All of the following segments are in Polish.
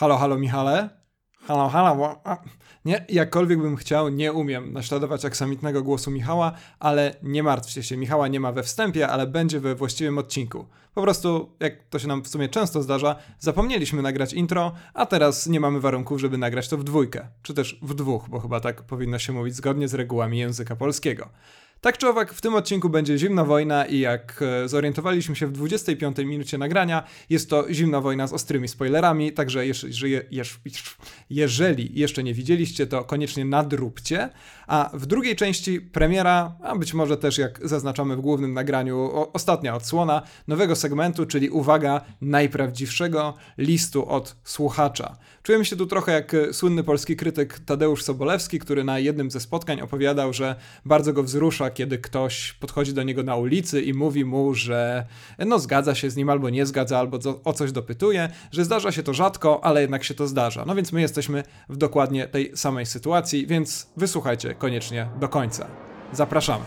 Halo, halo Michale? Halo, halo. Nie, jakkolwiek bym chciał, nie umiem naśladować aksamitnego głosu Michała, ale nie martwcie się, Michała nie ma we wstępie, ale będzie we właściwym odcinku. Po prostu, jak to się nam w sumie często zdarza, zapomnieliśmy nagrać intro, a teraz nie mamy warunków, żeby nagrać to w dwójkę, czy też w dwóch, bo chyba tak powinno się mówić zgodnie z regułami języka polskiego. Tak czy owak, w tym odcinku będzie zimna wojna i jak e, zorientowaliśmy się w 25 minucie nagrania, jest to zimna wojna z ostrymi spoilerami, także jeżeli, jeżeli jeszcze nie widzieliście, to koniecznie nadróbcie. A w drugiej części premiera, a być może też jak zaznaczamy w głównym nagraniu, ostatnia odsłona nowego segmentu, czyli uwaga, najprawdziwszego listu od słuchacza. Czujemy się tu trochę jak e, słynny polski krytyk Tadeusz Sobolewski, który na jednym ze spotkań opowiadał, że bardzo go wzrusza, kiedy ktoś podchodzi do niego na ulicy i mówi mu, że no zgadza się z nim albo nie zgadza, albo o coś dopytuje, że zdarza się to rzadko, ale jednak się to zdarza. No więc my jesteśmy w dokładnie tej samej sytuacji, więc wysłuchajcie koniecznie do końca. Zapraszamy.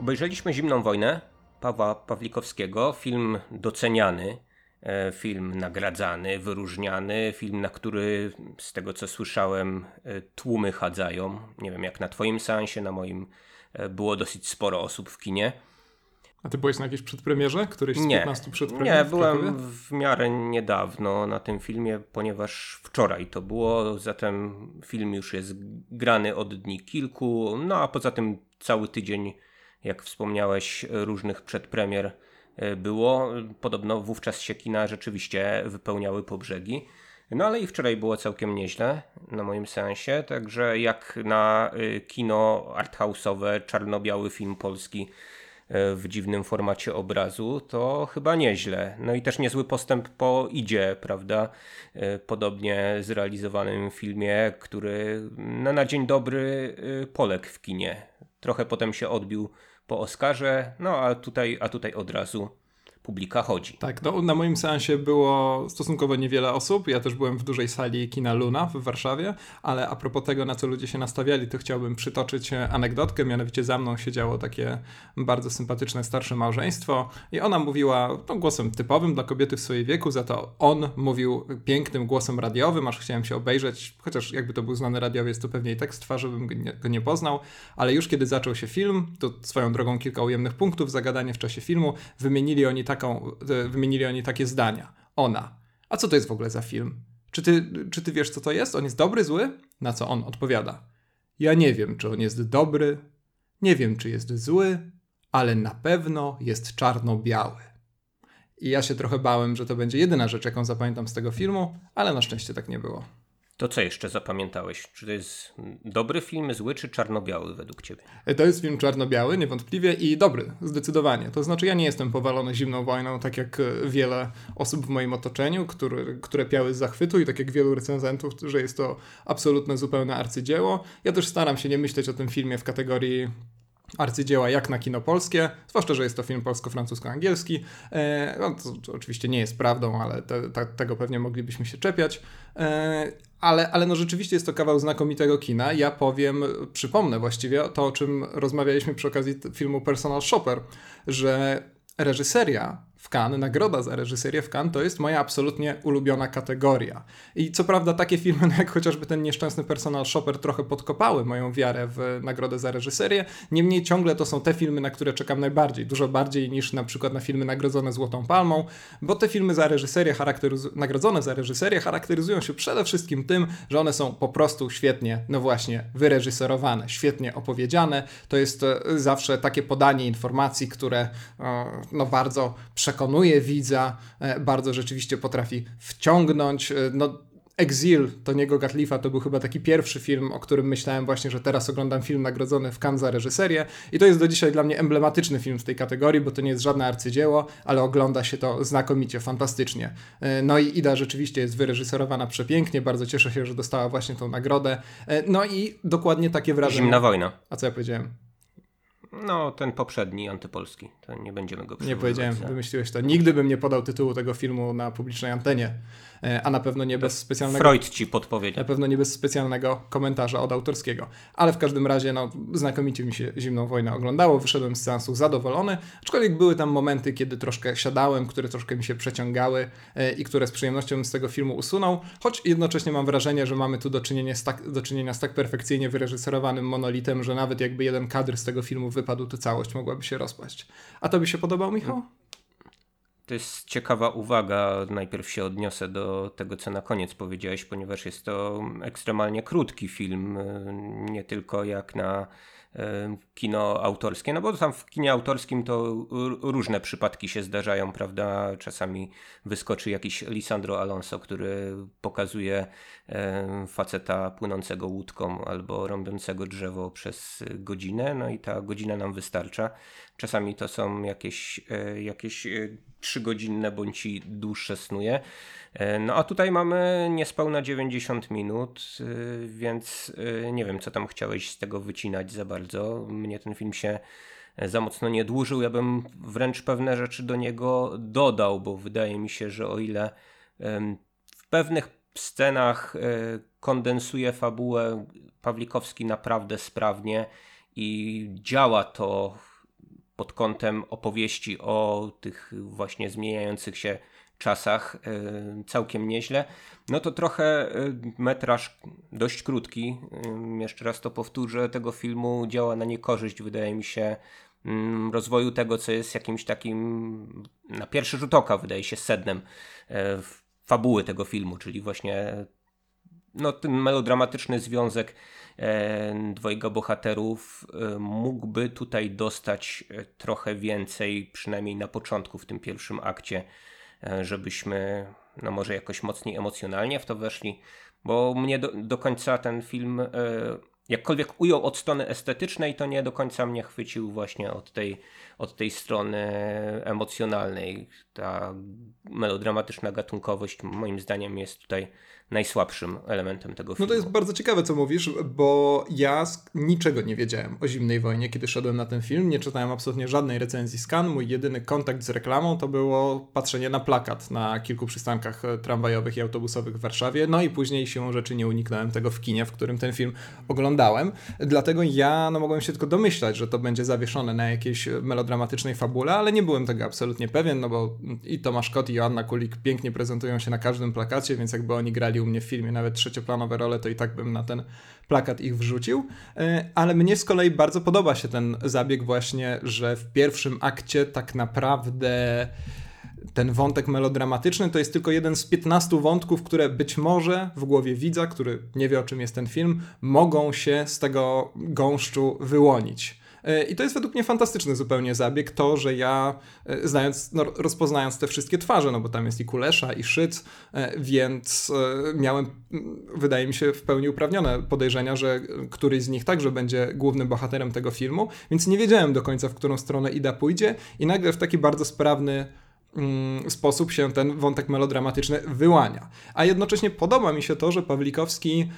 Obejrzeliśmy Zimną Wojnę Pawła Pawlikowskiego, film doceniany, e, film nagradzany, wyróżniany, film, na który z tego co słyszałem e, tłumy chadzają. Nie wiem jak na twoim seansie, na moim e, było dosyć sporo osób w kinie. A ty byłeś na jakiejś przedpremierze? Któryś z nie, 15 przedpremier? Nie, w byłem w miarę niedawno na tym filmie, ponieważ wczoraj to było, zatem film już jest grany od dni kilku, no a poza tym cały tydzień jak wspomniałeś, różnych przedpremier e, było. Podobno wówczas się kina rzeczywiście wypełniały po brzegi. No ale i wczoraj było całkiem nieźle na moim sensie, także jak na e, kino arthouse'owe, czarno-biały film polski e, w dziwnym formacie obrazu, to chyba nieźle. No i też niezły postęp po idzie, prawda? Podobnie zrealizowanym filmie, który no, na dzień dobry poległ w kinie. Trochę potem się odbił po Oscarze, no a tutaj, a tutaj od razu publika chodzi. Tak, no, na moim seansie było stosunkowo niewiele osób. Ja też byłem w dużej sali kina Luna w Warszawie, ale a propos tego, na co ludzie się nastawiali, to chciałbym przytoczyć anegdotkę. Mianowicie za mną siedziało takie bardzo sympatyczne starsze małżeństwo i ona mówiła no, głosem typowym dla kobiety w swoim wieku, za to on mówił pięknym głosem radiowym, aż chciałem się obejrzeć, chociaż jakby to był znany radiowiec, to pewnie i tekst trwa, żebym go nie, go nie poznał, ale już kiedy zaczął się film, to swoją drogą kilka ujemnych punktów, zagadanie w czasie filmu, wymienili oni taką, wymienili oni takie zdania. Ona. A co to jest w ogóle za film? Czy ty, czy ty wiesz, co to jest? On jest dobry, zły? Na co on odpowiada. Ja nie wiem, czy on jest dobry, nie wiem, czy jest zły, ale na pewno jest czarno-biały. I ja się trochę bałem, że to będzie jedyna rzecz, jaką zapamiętam z tego filmu, ale na szczęście tak nie było. To co jeszcze zapamiętałeś? Czy to jest dobry film, zły czy czarno-biały według ciebie? To jest film czarno-biały, niewątpliwie i dobry, zdecydowanie. To znaczy ja nie jestem powalony zimną wojną, tak jak wiele osób w moim otoczeniu, które, które piały z zachwytu i tak jak wielu recenzentów, że jest to absolutne, zupełne arcydzieło. Ja też staram się nie myśleć o tym filmie w kategorii arcydzieła jak na kino polskie, zwłaszcza, że jest to film polsko-francusko-angielski. E, no, to, to, oczywiście nie jest prawdą, ale te, te, tego pewnie moglibyśmy się czepiać. E, ale, ale no rzeczywiście jest to kawał znakomitego kina. Ja powiem, przypomnę właściwie to, o czym rozmawialiśmy przy okazji filmu Personal Shopper, że reżyseria w Cannes, nagroda za reżyserię w Cannes to jest moja absolutnie ulubiona kategoria. I co prawda takie filmy no jak chociażby ten nieszczęsny Personal Shopper trochę podkopały moją wiarę w nagrodę za reżyserię, niemniej ciągle to są te filmy, na które czekam najbardziej, dużo bardziej niż na przykład na filmy nagrodzone Złotą Palmą, bo te filmy za reżyserię charakteryz- nagrodzone za reżyserię charakteryzują się przede wszystkim tym, że one są po prostu świetnie, no właśnie, wyreżyserowane, świetnie opowiedziane. To jest e, zawsze takie podanie informacji, które no bardzo prze przekonuje widza, e, bardzo rzeczywiście potrafi wciągnąć. E, no, Exil Toniego Gatlifa to był chyba taki pierwszy film, o którym myślałem właśnie, że teraz oglądam film nagrodzony w Cannes za reżyserię i to jest do dzisiaj dla mnie emblematyczny film w tej kategorii, bo to nie jest żadne arcydzieło, ale ogląda się to znakomicie, fantastycznie. E, no i Ida rzeczywiście jest wyreżyserowana przepięknie, bardzo cieszę się, że dostała właśnie tą nagrodę. No i dokładnie takie wrażenie. Zimna wojna. A co ja powiedziałem? No, ten poprzedni, antypolski. To nie będziemy go Nie powiedziałem, wymyśliłeś to. Nigdy bym nie podał tytułu tego filmu na publicznej antenie, a na pewno nie bez specjalnego... Freud ci podpowiedział. Na pewno nie bez specjalnego komentarza od autorskiego. Ale w każdym razie, no, znakomicie mi się Zimną Wojnę oglądało, wyszedłem z seansu zadowolony, aczkolwiek były tam momenty, kiedy troszkę siadałem, które troszkę mi się przeciągały e, i które z przyjemnością z tego filmu usunął, choć jednocześnie mam wrażenie, że mamy tu do czynienia z tak, do czynienia z tak perfekcyjnie wyreżyserowanym monolitem, że nawet jakby jeden kadr z tego filmu wypadł, to całość mogłaby się rozpaść. A to by się podobał, Michał? To jest ciekawa uwaga. Najpierw się odniosę do tego, co na koniec powiedziałeś, ponieważ jest to ekstremalnie krótki film. Nie tylko jak na kino autorskie, no bo tam w kinie autorskim to różne przypadki się zdarzają, prawda? Czasami wyskoczy jakiś Lisandro Alonso, który pokazuje faceta płynącego łódką albo rąbiącego drzewo przez godzinę, no i ta godzina nam wystarcza. Czasami to są jakieś, e, jakieś e, trzygodzinne bądź dłuższe snuje. E, no a tutaj mamy niespełna 90 minut, więc nie wiem, co tam chciałeś z tego wycinać za bardzo. Mnie ten film się za mocno nie dłużył. Ja bym wręcz pewne rzeczy do niego dodał, bo wydaje mi się, że o ile w pewnych scenach kondensuje fabułę Pawlikowski naprawdę sprawnie i działa to pod kątem opowieści o tych właśnie zmieniających się czasach e, całkiem nieźle. No to trochę e, metraż dość krótki, e, jeszcze raz to powtórzę, tego filmu działa na niekorzyść, wydaje mi się, mm, rozwoju tego, co jest jakimś takim na pierwszy rzut oka, wydaje się, sednem fabuły tego filmu, czyli właśnie no, ten melodramatyczny związek E, dwojga bohaterów mógłby tutaj dostać e, trochę więcej, przynajmniej na początku, w tym pierwszym akcie, żebyśmy no może jakoś mocniej emocjonalnie w to weszli, bo mnie do, do końca ten film jakkolwiek ujął od strony estetycznej, to nie do końca mnie chwycił właśnie od tej, od tej strony emocjonalnej. Ta melodramatyczna gatunkowość moim zdaniem jest tutaj najsłabszym elementem tego filmu. No to jest bardzo ciekawe, co mówisz, bo ja niczego nie wiedziałem o Zimnej Wojnie, kiedy szedłem na ten film. Nie czytałem absolutnie żadnej recenzji skan. Mój jedyny kontakt z reklamą to było patrzenie na plakat na kilku przystankach e, tramwajowych i autobusowych w Warszawie. No i później siłą rzeczy nie uniknąłem tego w kinie, w którym ten film oglądałem. Dlatego ja no, mogłem się tylko domyślać, że to będzie zawieszone na jakiejś melodramatycznej fabule, ale nie byłem tego absolutnie pewien, no bo i Tomasz Kot i Joanna Kulik pięknie prezentują się na każdym plakacie, więc jakby oni grali u mnie w filmie nawet trzecioplanowe role, to i tak bym na ten plakat ich wrzucił. E, ale mnie z kolei bardzo podoba się ten zabieg właśnie, że w pierwszym akcie tak naprawdę ten wątek melodramatyczny to jest tylko jeden z 15 wątków, które być może w głowie widza, który nie wie o czym jest ten film, mogą się z tego gąszczu wyłonić. E, I to jest według mnie fantastyczny zupełnie zabieg, to, że ja e, znając, no, rozpoznając te wszystkie twarze, no bo tam jest i Kulesza, i Szyc, e, więc miałem, wydaje mi się, w pełni uprawnione podejrzenia, że któryś z nich także będzie głównym bohaterem tego filmu, więc nie wiedziałem do końca, w którą stronę Ida pójdzie i nagle w taki bardzo sprawny mm, sposób się ten wątek melodramatyczny wyłania. A jednocześnie podoba mi się to, że Pawlikowski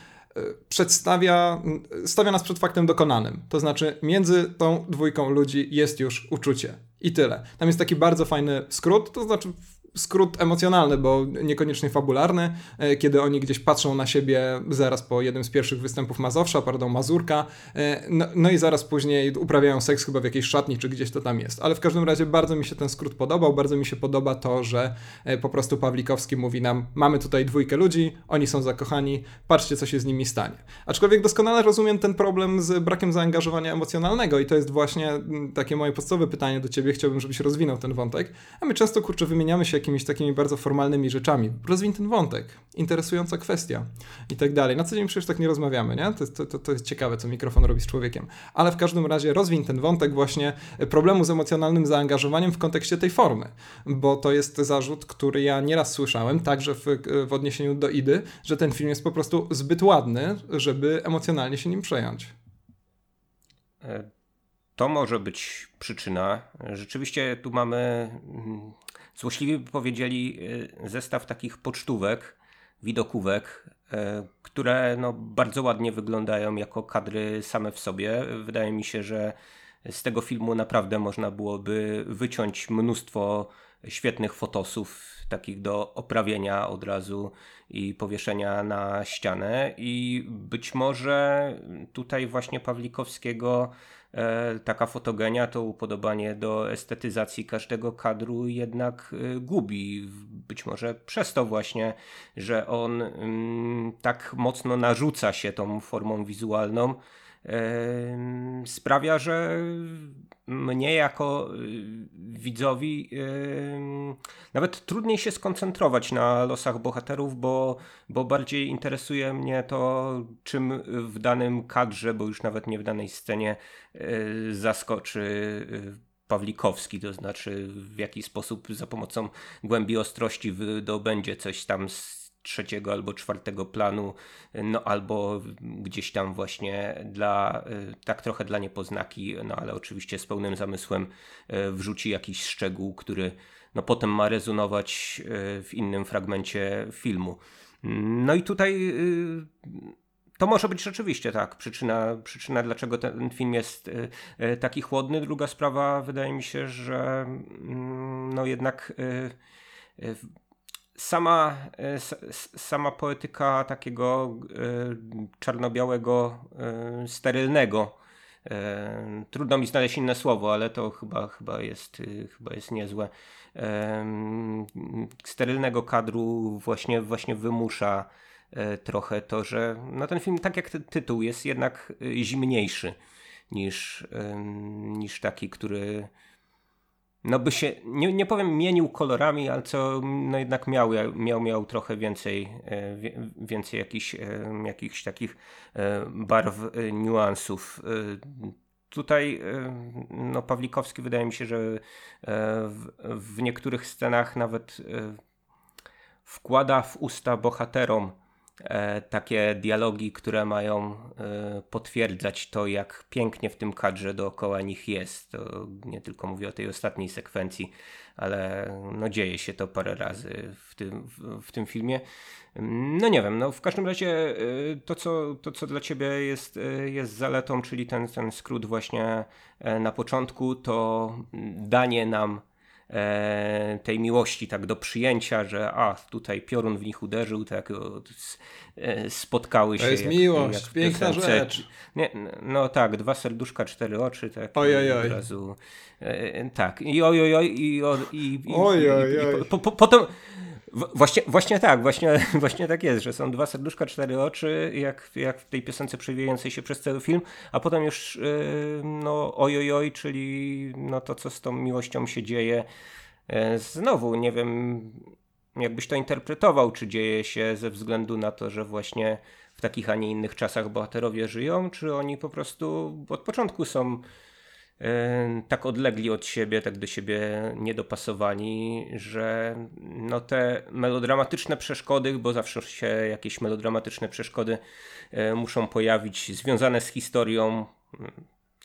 przedstawia, stawia nas przed faktem dokonanym. To znaczy, między tą dwójką ludzi jest już uczucie. I tyle. Tam jest taki bardzo fajny skrót, to znaczy skrót emocjonalny, bo niekoniecznie fabularny, e, kiedy oni gdzieś patrzą na siebie zaraz po jednym z pierwszych występów Mazowsza, pardon, Mazurka, e, no, no, i zaraz później uprawiają seks chyba w jakiejś szatni, czy gdzieś to tam jest. Ale w każdym razie bardzo mi się ten skrót podobał, bardzo mi się podoba to, że e, po prostu Pawlikowski mówi nam, mamy tutaj dwójkę ludzi, oni są zakochani, patrzcie co się z nimi stanie. Aczkolwiek doskonale rozumiem ten problem z brakiem zaangażowania emocjonalnego i to jest właśnie mm, takie moje podstawowe pytanie do ciebie, chciałbym, żebyś rozwinął ten wątek, a my często, kurczę, wymieniamy się jakimiś takimi bardzo formalnymi rzeczami. Rozwiń ten wątek, interesująca kwestia i tak dalej. Na co dzień przecież tak nie rozmawiamy, nie? To, to, to jest ciekawe, co mikrofon robi z człowiekiem. Ale w każdym razie rozwiń ten wątek właśnie problemu z emocjonalnym zaangażowaniem w kontekście tej formy, bo to jest zarzut, który ja nieraz słyszałem, także w, w odniesieniu do Idy, że ten film jest po prostu zbyt ładny, żeby emocjonalnie się nim przejąć. E, to może być przyczyna. Rzeczywiście tu mamy mm, Złośliwi by powiedzieli y, zestaw takich pocztówek, widokówek, y, które no bardzo ładnie wyglądają jako kadry same w sobie. Wydaje mi się, że z tego filmu naprawdę można byłoby wyciąć mnóstwo świetnych fotosów, takich do oprawienia od razu i powieszenia na ścianę. I być może tutaj właśnie Pawlikowskiego e, taka fotogenia, to upodobanie do estetyzacji każdego kadru jednak e, gubi. Być może przez to właśnie, że on mm, tak mocno narzuca się tą formą wizualną, sprawia, że mnie jako y, widzowi nawet trudniej się skoncentrować na losach bohaterów, bo, bo bardziej interesuje mnie to, czym w danym kadrze, bo już nawet nie w danej scenie, y, zaskoczy y, Pawlikowski, to znaczy w jaki sposób za pomocą głębi ostrości wydobędzie coś tam z trzeciego albo czwartego planu, no albo gdzieś tam właśnie dla, y, tak trochę dla niepoznaki, no ale oczywiście z pełnym zamysłem y, wrzuci jakiś szczegół, który no potem ma rezonować y, w innym fragmencie filmu. No i tutaj to może być rzeczywiście tak, przyczyna, przyczyna dlaczego ten film jest taki chłodny. Druga sprawa, wydaje mi się, że mm, no jednak sama, e, sama poetyka takiego e, czarno-białego, e, sterylnego. Trudno mi znaleźć inne słowo, ale to chyba, chyba, jest, chyba jest niezłe. Sterylnego kadru właśnie, właśnie wymusza trochę to, że no ten film, tak jak tytuł, jest jednak zimniejszy niż, niż taki, który no by się, nie, nie powiem mienił kolorami, ale co no jednak miał, miał, miał trochę więcej, e, więcej jakichś, e, jakichś takich e, barw, niuansów. Tutaj no, Pawlikowski wydaje mi się, że w, w niektórych scenach nawet wkłada w usta bohaterom takie dialogi, które mają e, potwierdzać to, jak pięknie w tym kadrze dookoła nich jest. To nie tylko mówię o tej ostatniej sekwencji, ale no dzieje się to parę razy w tym, w, tym filmie. No nie wiem, no w każdym razie e, to, co, to, co dla ciebie jest, jest zaletą, czyli ten, ten skrót właśnie na początku, to danie nam e, tej miłości tak do przyjęcia, że a tutaj piorun w nich uderzył, tak e, spotkały się. To jest jak, miłość, jak piękna rzecz. Nie, no tak, dwa serduszka, cztery oczy, tak. Oj, oj, oj. Od razu, e, tak, i oj, oj, oj, i, i, i, i, oj, oj, oj. i po, po, potem Właśnie, właśnie tak, właśnie, właśnie tak jest, że są dwa serduszka, cztery oczy, jak, jak w tej piosence przewijającej się przez cały film, a potem już yy, no oj, oj, czyli no to, co z tą miłością się dzieje. Yy, znowu, nie wiem, jakbyś to interpretował, czy dzieje się ze względu na to, że właśnie w takich, a nie innych czasach bohaterowie żyją, czy oni po prostu od początku są tak odlegli od siebie, tak do siebie niedopasowani, że no te melodramatyczne przeszkody, bo zawsze się jakieś melodramatyczne przeszkody muszą pojawić, związane z historią.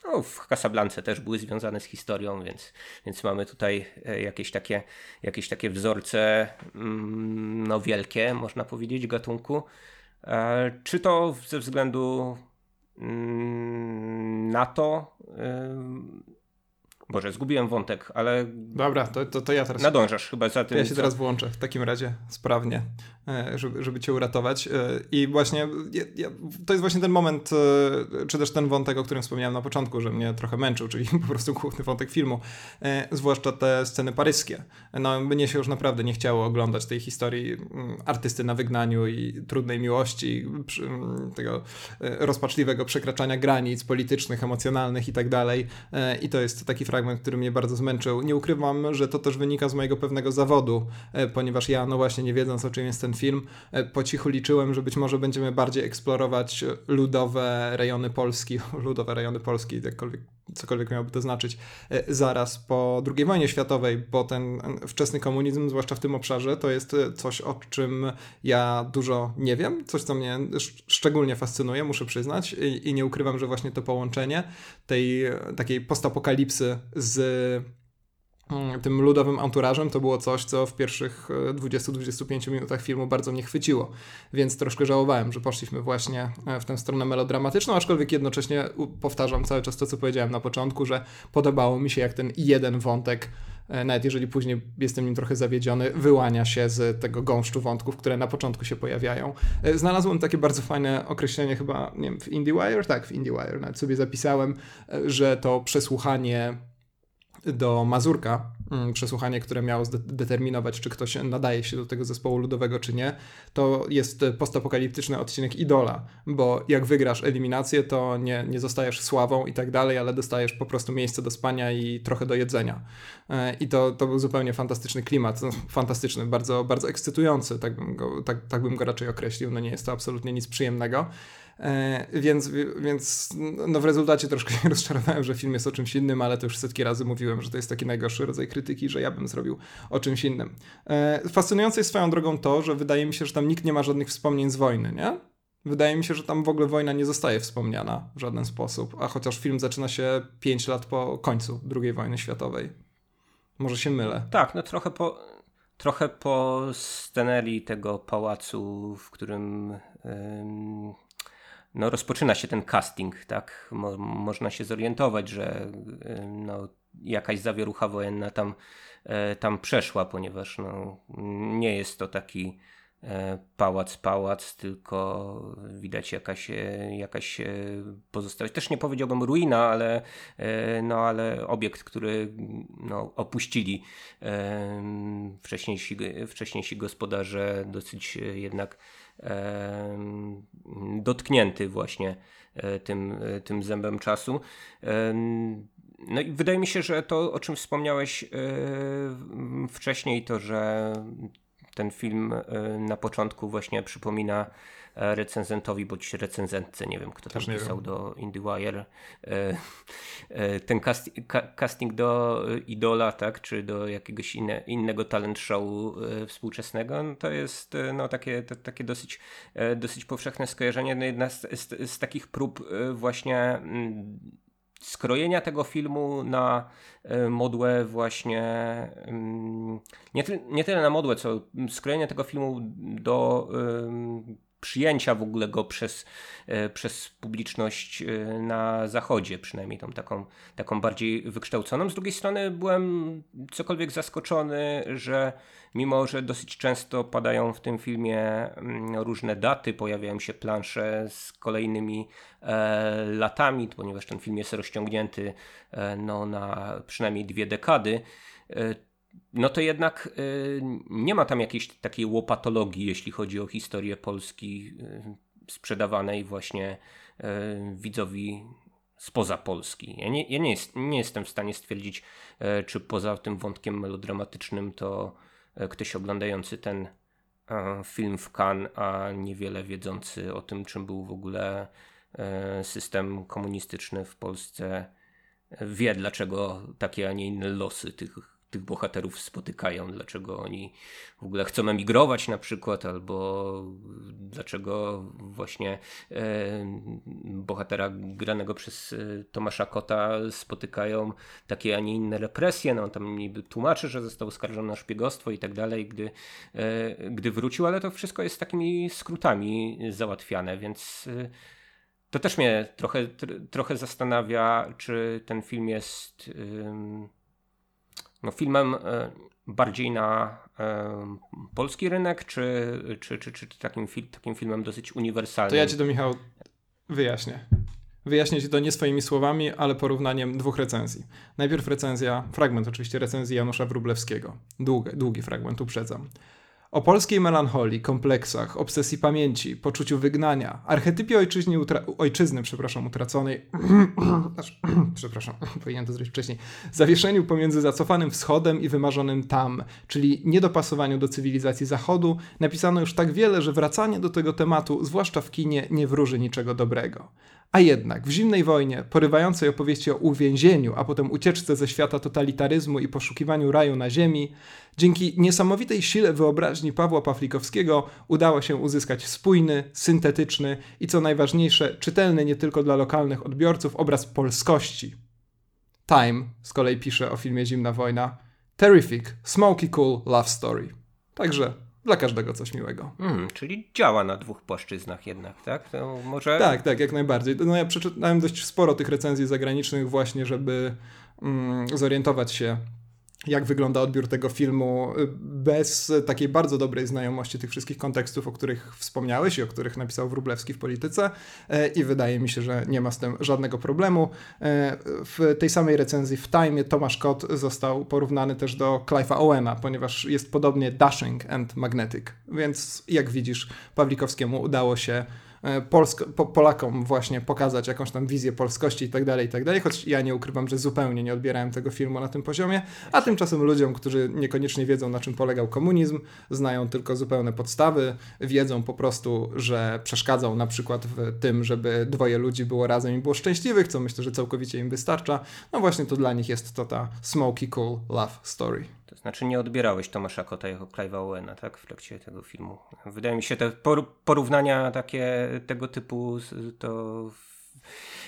No, w Casablance też były związane z historią, więc, więc mamy tutaj e, jakieś takie, jakieś takie wzorce mm, no, wielkie, można powiedzieć, gatunku. E, czy to ze względu Mm, na to. Boże, zgubiłem wątek, ale. Dobra, to, to, to ja teraz. Nadążasz chyba za tym. Ja się co... teraz włączę w takim razie sprawnie, żeby, żeby cię uratować. E, I właśnie ja, ja, to jest właśnie ten moment, e, czy też ten wątek, o którym wspomniałem na początku, że mnie trochę męczył, czyli po prostu główny wątek filmu. Zwłaszcza te sceny paryskie. No, mnie się już naprawdę nie chciało oglądać tej historii artysty na wygnaniu i trudnej miłości, tego rozpaczliwego przekraczania granic politycznych, emocjonalnych i tak dalej. I to jest taki fragment który mnie bardzo zmęczył. Nie ukrywam, że to też wynika z mojego pewnego zawodu, e, ponieważ ja, no właśnie, nie wiedząc o czym jest ten film, e, po cichu liczyłem, że być może będziemy bardziej eksplorować ludowe rejony Polski, ludowe rejony Polski, jakkolwiek cokolwiek miałoby to znaczyć, e, zaraz po II wojnie światowej, bo ten wczesny komunizm, zwłaszcza w tym obszarze, to jest coś, o czym ja dużo nie wiem, coś, co mnie szczególnie fascynuje, muszę przyznać, i, i nie ukrywam, że właśnie to połączenie tej takiej postapokalipsy z tym ludowym anturażem to było coś, co w pierwszych 20-25 minutach filmu bardzo mnie chwyciło, więc troszkę żałowałem, że poszliśmy właśnie w tę stronę melodramatyczną, aczkolwiek jednocześnie powtarzam cały czas to, co powiedziałem na początku, że podobało mi się, jak ten jeden wątek E, nawet jeżeli później jestem nim trochę zawiedziony, wyłania się z tego gąszczu wątków, które na początku się pojawiają. E, znalazłem takie bardzo fajne określenie chyba, nie wiem, w IndieWire? Tak, w IndieWire, nawet sobie zapisałem, e, że to przesłuchanie do Mazurka, mm, przesłuchanie, które miało zdeterminować, czy ktoś nadaje się do tego zespołu ludowego, czy nie, to jest postapokaliptyczny odcinek Idola, bo jak wygrasz eliminację, to nie, nie zostajesz sławą i tak dalej, ale dostajesz po prostu miejsce do spania i trochę do jedzenia. E, I to, to był zupełnie fantastyczny klimat, no, fantastyczny, bardzo, bardzo ekscytujący, tak bym, go, tak, tak bym go raczej określił, no nie jest to absolutnie nic przyjemnego. E, więc, więc no w rezultacie troszkę się rozczarowałem, że film jest o czymś innym, ale to już setki razy mówiłem, że to jest taki najgorszy rodzaj krytyki, że ja bym zrobił o czymś innym. E, fascynujące jest swoją drogą to, że wydaje mi się, że tam nikt nie ma żadnych wspomnień z wojny, nie? Wydaje mi się, że tam w ogóle wojna nie zostaje wspomniana w żaden sposób, a chociaż film zaczyna się 5 lat po końcu II wojny światowej. Może się mylę. Tak, no trochę po, trochę po scenerii tego pałacu, w którym no, rozpoczyna się ten casting, tak? Mo można się zorientować, że no, jakaś zawierucha wojenna tam, e, tam przeszła, ponieważ no, nie jest to taki e, pałac, pałac, tylko widać jakaś, e, jakaś pozostałość. Też nie powiedziałbym ruina, ale, no, ale obiekt, który no, opuścili wcześniejsi, wcześniejsi gospodarze, dosyć jednak dotknięty właśnie e, tym, e, tym zębem czasu. No i wydaje mi się, że to, o czym wspomniałeś e, wcześniej, to że ten film na początku właśnie przypomina recenzentowi bądź recenzentce, nie wiem kto tam pisał do IndieWire, e, e, ten cast, casting do Idola, tak, czy do jakiegoś inne, innego talent show e, współczesnego, no to jest no, takie, to, takie dosyć, dosyć powszechne skojarzenie. No, jedna z, z, z takich prób właśnie mm, skrojenia tego filmu na modłę właśnie mm, nie, ty, nie tyle na modłę, co skrojenie tego filmu do przyjęcia w ogóle go przez, e, przez publiczność e, na zachodzie, przynajmniej tą taką, taką bardziej wykształconą. Z drugiej strony byłem cokolwiek zaskoczony, że mimo, że dosyć często padają w tym filmie mm, różne daty, pojawiają się plansze z kolejnymi e, latami, ponieważ ten film jest rozciągnięty e, no, na przynajmniej dwie dekady, e, no to jednak y, nie ma tam jakiejś takiej łopatologii, jeśli chodzi o historię Polski y, sprzedawanej właśnie y, widzowi spoza Polski. Ja, nie, ja nie, jest, nie, jestem w stanie stwierdzić, czy poza tym wątkiem melodramatycznym to ktoś oglądający ten film w Cannes, a niewiele wiedzący o tym, czym był w ogóle system komunistyczny w Polsce, wie, dlaczego takie, a nie inne losy tych tych bohaterów spotykają, dlaczego oni w ogóle chcą emigrować na przykład, albo dlaczego właśnie e, bohatera granego przez e, Tomasza Kota spotykają takie, a nie inne represje. No, on tam niby tłumaczy, że został oskarżony o szpiegostwo i tak dalej, gdy, e, gdy wrócił, ale to wszystko jest takimi skrótami załatwiane, więc e, to też mnie trochę, trochę zastanawia, czy ten film jest no, filmem e, bardziej na e, polski rynek, czy, czy, czy, czy takim, takim filmem dosyć uniwersalnym? To ja ci to, Michał, wyjaśnię. Wyjaśnię ci to nie swoimi słowami, ale porównaniem dwóch recenzji. Najpierw recenzja, fragment oczywiście recenzji Janusza Wrublewskiego. Długi, długi fragment, uprzedzam. O polskiej melancholii, kompleksach, obsesji pamięci, poczuciu wygnania, archetypie utra ojczyzny przepraszam, utraconej, przepraszam, powinienem to zrobić wcześniej, zawieszeniu pomiędzy zacofanym wschodem i wymarzonym tam, czyli niedopasowaniu do cywilizacji zachodu, napisano już tak wiele, że wracanie do tego tematu, zwłaszcza w kinie, nie wróży niczego dobrego. A jednak w zimnej wojnie, porywającej opowieści o uwięzieniu, a potem ucieczce ze świata totalitaryzmu i poszukiwaniu raju na ziemi, dzięki niesamowitej sile wyobraźni Pawła Pawlikowskiego udało się uzyskać spójny, syntetyczny i co najważniejsze, czytelny nie tylko dla lokalnych odbiorców obraz polskości. Time z kolei pisze o filmie Zimna Wojna. Terrific, smoky cool love story. Także dla każdego coś miłego. Mm, czyli działa na dwóch płaszczyznach jednak, tak? To może... Tak, tak, jak najbardziej. No ja przeczytałem dość sporo tych recenzji zagranicznych właśnie, żeby mm, zorientować się jak wygląda odbiór tego filmu y, bez takiej bardzo dobrej znajomości tych wszystkich kontekstów, o których wspomniałeś i o których napisał Wróblewski w polityce e, i wydaje mi się, że nie ma z tym żadnego problemu. E, w tej samej recenzji w Time Tomasz Kot został porównany też do Clive'a Owena, ponieważ jest podobnie dashing and magnetic, więc jak widzisz Pawlikowskiemu udało się Polsko, po, Polakom właśnie pokazać jakąś tam wizję polskości i tak dalej, i tak dalej, choć ja nie ukrywam, że zupełnie nie odbierałem tego filmu na tym poziomie, a tymczasem ludziom, którzy niekoniecznie wiedzą, na czym polegał komunizm, znają tylko zupełne podstawy, wiedzą po prostu, że przeszkadzał na przykład w tym, żeby dwoje ludzi było razem i było szczęśliwych, co myślę, że całkowicie im wystarcza, no właśnie to dla nich jest to ta smoky cool love story. To znaczy nie odbierałeś Tomasza Kota jako Clive'a Owena, tak? W trakcie tego filmu. Wydaje mi się te porównania takie tego typu to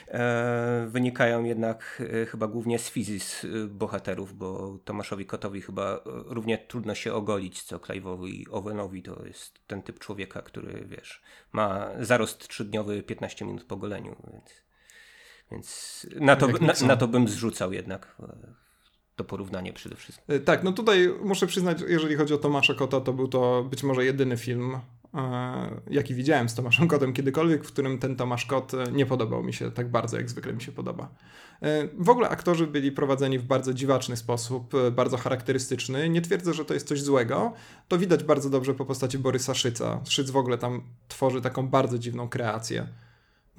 e, wynikają jednak e, chyba głównie z fizis e, bohaterów, bo Tomaszowi Kotowi chyba e, równie trudno się ogolić, co Clive'owi Owenowi. To jest ten typ człowieka, który, wiesz, ma zarost trzydniowy 15 minut po goleniu, więc, więc na, to, na, na to bym zrzucał jednak to porównanie przede wszystkim. E, tak, no tutaj muszę przyznać, jeżeli chodzi o Tomasza Kota, to był to być może jedyny film, e, jaki widziałem z Tomaszem Kotem kiedykolwiek, w którym ten Tomasz Kot e, nie podobał mi się tak bardzo, jak zwykle mi się podoba. W ogóle aktorzy byli prowadzeni w bardzo dziwaczny sposób, bardzo charakterystyczny. Nie twierdzę, że to jest coś złego. To widać bardzo dobrze po postaci Borysa Szyca. Szyc w ogóle tam tworzy taką bardzo dziwną kreację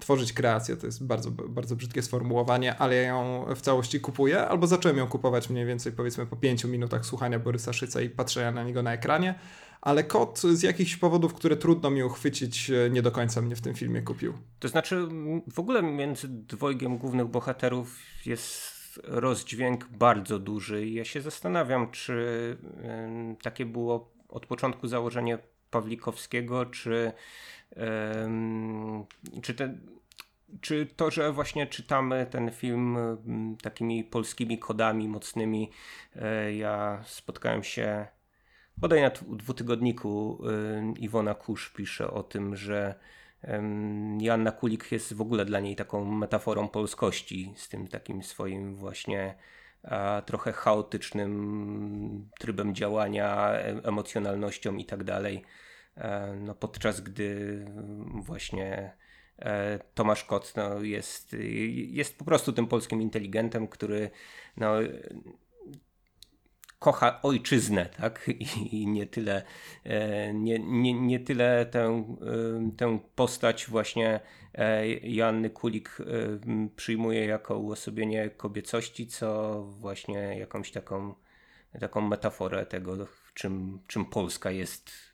tworzyć kreację. To jest bardzo, bardzo brzydkie sformułowanie, ale ja ją w całości kupuję, albo zacząłem ją kupować mniej więcej powiedzmy po pięciu minutach słuchania Borysa Szyca i patrzenia na niego na ekranie, ale kot z jakichś powodów, które trudno mi uchwycić, e, nie do końca mnie w tym filmie kupił. To znaczy w ogóle między dwojgiem głównych bohaterów jest rozdźwięk bardzo duży ja się zastanawiam, czy takie było od początku założenie Pawlikowskiego, czy czy, ten, czy to, że właśnie czytamy ten film takimi polskimi kodami mocnymi, e, ja spotkałem się bodaj na dwutygodniku Iwona Kusz pisze o tym, że Joanna Kulik jest w ogóle dla niej taką metaforą polskości z tym takim swoim właśnie trochę chaotycznym trybem działania, emocjonalnością i tak dalej. E, no, podczas gdy właśnie e, Tomasz Kot no, jest, jest po prostu tym polskim inteligentem, który no, kocha ojczyznę, tak? I nie tyle, e, nie, nie, nie tyle tę, tę postać właśnie Joanny Kulik przyjmuje jako uosobienie kobiecości, co właśnie jakąś taką, taką metaforę tego, czym, czym Polska jest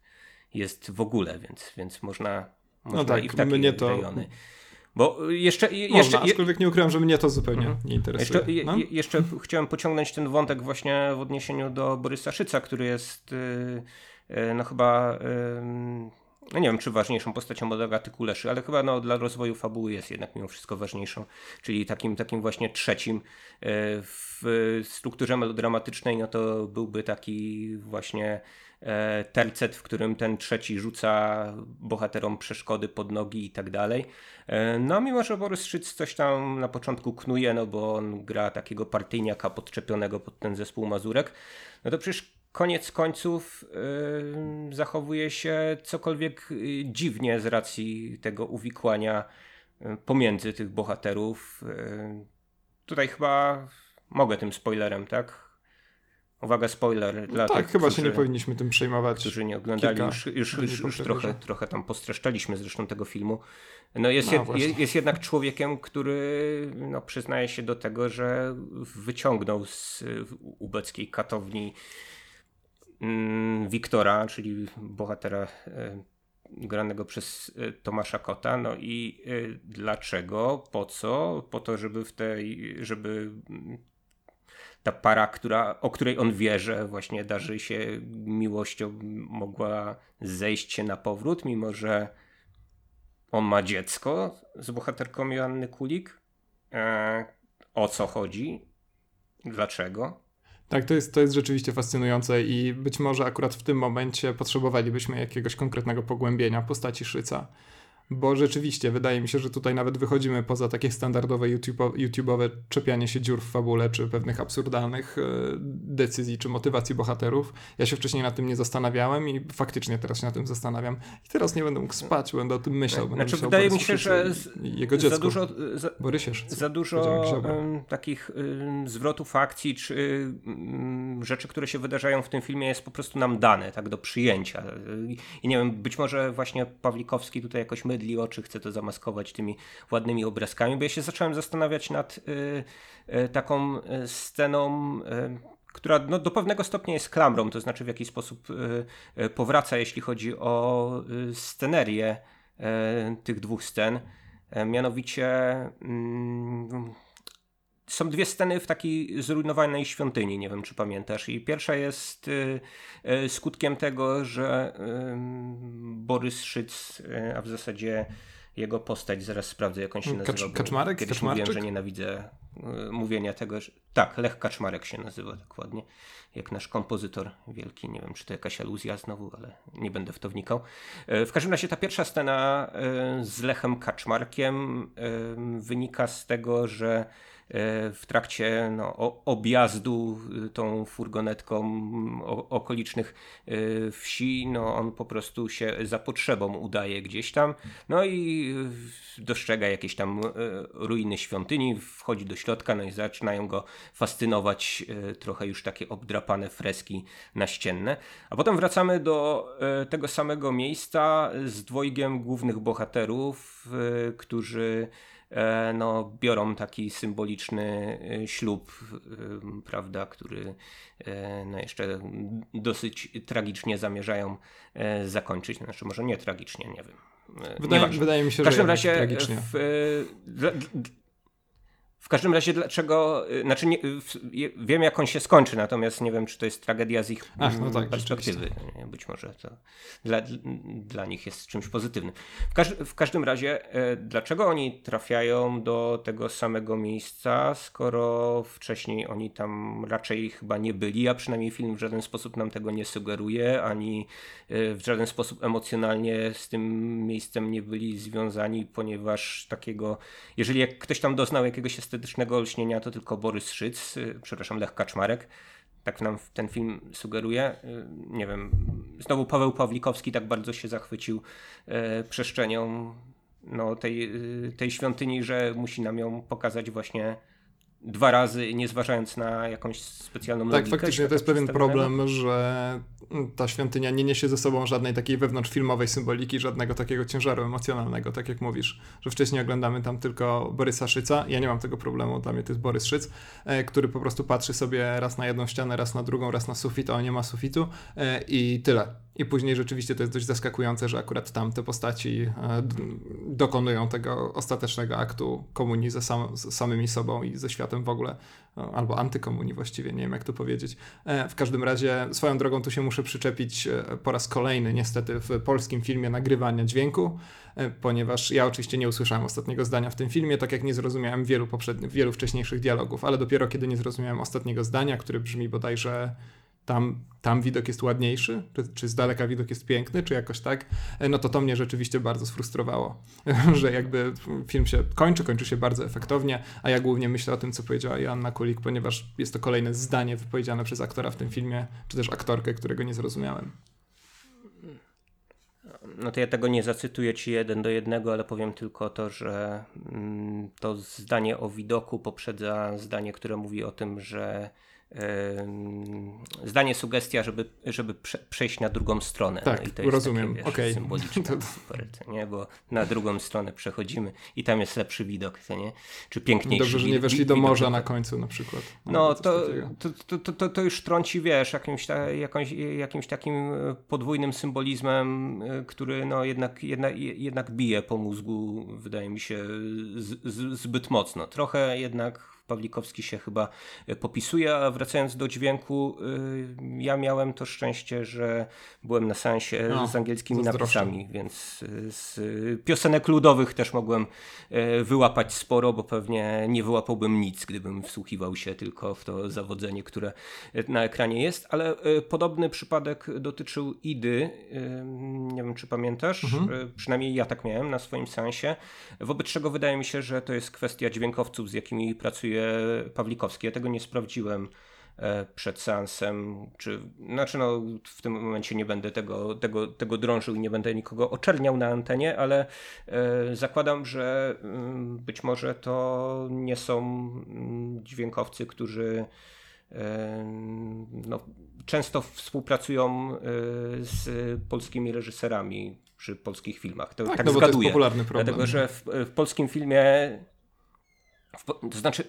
jest w ogóle, więc, więc można, można no tak, i w takie mnie to... rejony. Bo jeszcze. jeszcze Można, aczkolwiek nie ukrywam, że mnie to zupełnie mhm. nie interesuje. Jeszcze, no? je, jeszcze chciałem pociągnąć ten wątek właśnie w odniesieniu do Borysa Szyca, który jest yy, no chyba. Yy, no nie wiem, czy ważniejszą postacią od Agaty Kuleszy, ale chyba no, dla rozwoju fabuły jest jednak mimo wszystko ważniejszą, czyli takim, takim właśnie trzecim w strukturze melodramatycznej, no to byłby taki właśnie tercet, w którym ten trzeci rzuca bohaterom przeszkody pod nogi i tak dalej. E, no mimo, że Borys Szyc coś tam na początku knuje, no bo on gra takiego partyjniaka podczepionego pod ten zespół Mazurek, no to przecież koniec końców yy, zachowuje się cokolwiek dziwnie z racji tego uwikłania pomiędzy tych bohaterów. Yy, tutaj chyba mogę tym spoilerem, tak? Uwaga, spoiler dla no tak, tych, chyba którzy, się nie powinniśmy tym przejmować. Którzy nie oglądali, już, już, już, już trochę, trochę tam postreszczaliśmy zresztą tego filmu. No jest, no, jed, jest jednak człowiekiem, który no, przyznaje się do tego, że wyciągnął z ubeckiej katowni mm, Wiktora, czyli bohatera e, granego przez e, Tomasza Kota. No i e, dlaczego? Po co? Po to, żeby w tej, żeby ta para, która, o której on wie, że właśnie darzy się miłością, mogła zejść się na powrót, mimo że on ma dziecko z bohaterką Joanny Kulik. E, o co chodzi? Dlaczego? Tak, to jest, to jest rzeczywiście fascynujące i być może akurat w tym momencie potrzebowalibyśmy jakiegoś konkretnego pogłębienia postaci Szyca. Bo rzeczywiście wydaje mi się, że tutaj nawet wychodzimy poza takie standardowe YouTube, YouTube'owe czepianie się dziur w fabule, czy pewnych absurdalnych e, decyzji, czy motywacji bohaterów. Ja się wcześniej na tym nie zastanawiałem i faktycznie teraz się na tym zastanawiam. I teraz nie będę mógł spać, będę o tym myślał. Znaczy, myślał wydaje mi się, że jego dziecko, za dużo, za, Borysie, za dużo takich zwrotów akcji, czy rzeczy, które się wydarzają w tym filmie jest po prostu nam dane, tak, do przyjęcia. I nie wiem, być może właśnie Pawlikowski tutaj jakoś my mydli oczy, chce to zamaskować tymi ładnymi obrazkami, bo ja się zacząłem zastanawiać nad y, y, taką y, sceną która no, do pewnego stopnia jest klamrą, to znaczy w jakiś sposób powraca, jeśli chodzi o scenerię tych dwóch scen. Mianowicie mm, są dwie sceny w takiej zrujnowanej świątyni, nie wiem czy pamiętasz. I pierwsza jest y, y, skutkiem tego, że y, Borys Szyc, a w zasadzie jego postać, zaraz sprawdzę jak on się nazywa. Kacz, Kaczmarek? Kiedyś mówiłem, że nienawidzę mówienia tego, że... Tak, Lech Kaczmarek się nazywa dokładnie, jak nasz kompozytor wielki. Nie wiem, czy to jakaś aluzja znowu, ale nie będę w to wnikał. W każdym razie ta pierwsza scena z Lechem Kaczmarkiem wynika z tego, że w trakcie no, objazdu y, tą furgonetką okolicznych y, wsi, no on po prostu się za potrzebą udaje gdzieś tam, no i dostrzega jakieś tam e, ruiny świątyni, wchodzi do środka, no i zaczynają go fascynować e, trochę już takie obdrapane freski naścienne. A potem wracamy do tego samego miejsca z dwojgiem głównych bohaterów, którzy E, no, biorą taki symboliczny e, ślub, e, prawda, który no, jeszcze dosyć tragicznie zamierzają zakończyć. Znaczy, może nie tragicznie, nie wiem. Wydaje, wydaje mi się, w każdym że razie tragicznie. W, dla, w każdym razie, dlaczego, y, znaczy nie, wiem jak on się skończy, natomiast nie wiem, czy to jest tragedia z ich Ach, no tak, perspektywy. Być może to dla, dla nich jest czymś pozytywnym. W, każ w każdym razie, e, dlaczego oni trafiają do tego samego miejsca, skoro wcześniej oni tam raczej chyba nie byli, a przynajmniej film w żaden sposób nam tego nie sugeruje, ani e, w żaden sposób emocjonalnie z tym miejscem nie byli związani, ponieważ takiego, jeżeli jak ktoś tam doznał jakiegoś estetycznego olśnienia to tylko Borys Szyc, y, przepraszam, Lech Kaczmarek. Tak nam ten film sugeruje. Y, nie wiem, znowu Paweł Pawlikowski tak bardzo się zachwycił e, przestrzenią no, tej, y, tej świątyni, że musi nam ją pokazać właśnie dwa razy, nie zważając na jakąś specjalną tak, logikę. Tak, faktycznie to jest pewien problem, że ta świątynia nie niesie ze sobą żadnej takiej wewnątrzfilmowej symboliki, żadnego takiego ciężaru emocjonalnego, tak jak mówisz, że wcześniej oglądamy tam tylko Borysa Szyca, ja nie mam tego problemu, dla mnie to jest Borys Szyc, e, który po prostu patrzy sobie raz na jedną ścianę, raz na drugą, raz na sufit, a nie ma sufitu e, i tyle. I później rzeczywiście to jest dość zaskakujące, że akurat tam te postaci e, dokonują tego ostatecznego aktu komunii ze, sam, z samymi sobą i ze światem w ogóle, no, albo antykomunii właściwie, nie wiem jak to powiedzieć. E, w każdym razie swoją drogą tu się muszę przyczepić e, po raz kolejny niestety w polskim filmie nagrywania dźwięku, ponieważ ja oczywiście nie usłyszałem ostatniego zdania w tym filmie, tak jak nie zrozumiałem wielu poprzednich, wielu wcześniejszych dialogów, ale dopiero kiedy nie zrozumiałem ostatniego zdania, które brzmi bodajże tam, tam widok jest ładniejszy, czy, czy z daleka widok jest piękny, czy jakoś tak, e, no to to mnie rzeczywiście bardzo sfrustrowało, że jakby film się kończy, kończy się bardzo efektownie, a ja głównie myślę o tym, co powiedziała Joanna Kulik, ponieważ jest to kolejne zdanie wypowiedziane przez aktora w tym filmie, czy też aktorkę, którego nie zrozumiałem. No to ja tego nie zacytuję ci jeden do jednego, ale powiem tylko to, że mm, to zdanie o widoku poprzedza zdanie, które mówi o tym, że zdanie, sugestia, żeby, żeby prze, przejść na drugą stronę. Tak, no i to jest rozumiem. Takie, wiesz, okay. symboliczne, to... super, nie? bo na drugą stronę przechodzimy i tam jest lepszy widok, nie? czy piękniejszy Dobrze, że nie weszli do morza na końcu na przykład. No, no to, to, to, to, to, już trąci, wiesz, jakimś, ta, jakąś, jakimś takim e, podwójnym symbolizmem, e, który no, jednak, jednak, jednak bije po mózgu, wydaje mi się, z, z, zbyt mocno. Trochę jednak Pawlikowski się chyba popisuje, a wracając do dźwięku, ja miałem to szczęście, że byłem na sensie no, z angielskimi napisami, więc z piosenek ludowych też mogłem wyłapać sporo, bo pewnie nie wyłapałbym nic, gdybym wsłuchiwał się tylko w to zawodzenie, które na ekranie jest, ale podobny przypadek dotyczył Idy, nie wiem czy pamiętasz, mhm. przynajmniej ja tak miałem na swoim sensie, wobec czego wydaje mi się, że to jest kwestia dźwiękowców, z jakimi pracuje Pawlikowski. Ja tego nie sprawdziłem e, przed seansem, czy, znaczy no w tym momencie nie będę tego, tego, tego drążył i nie będę nikogo oczerniał na antenie, ale e, zakładam, że mm, być może to nie są mm, dźwiękowcy, którzy e, no, często współpracują z polskimi reżyserami przy polskich filmach. To, tak, tak no zgaduję. to jest popularny problem. Dlatego, że w, w polskim filmie to znaczy,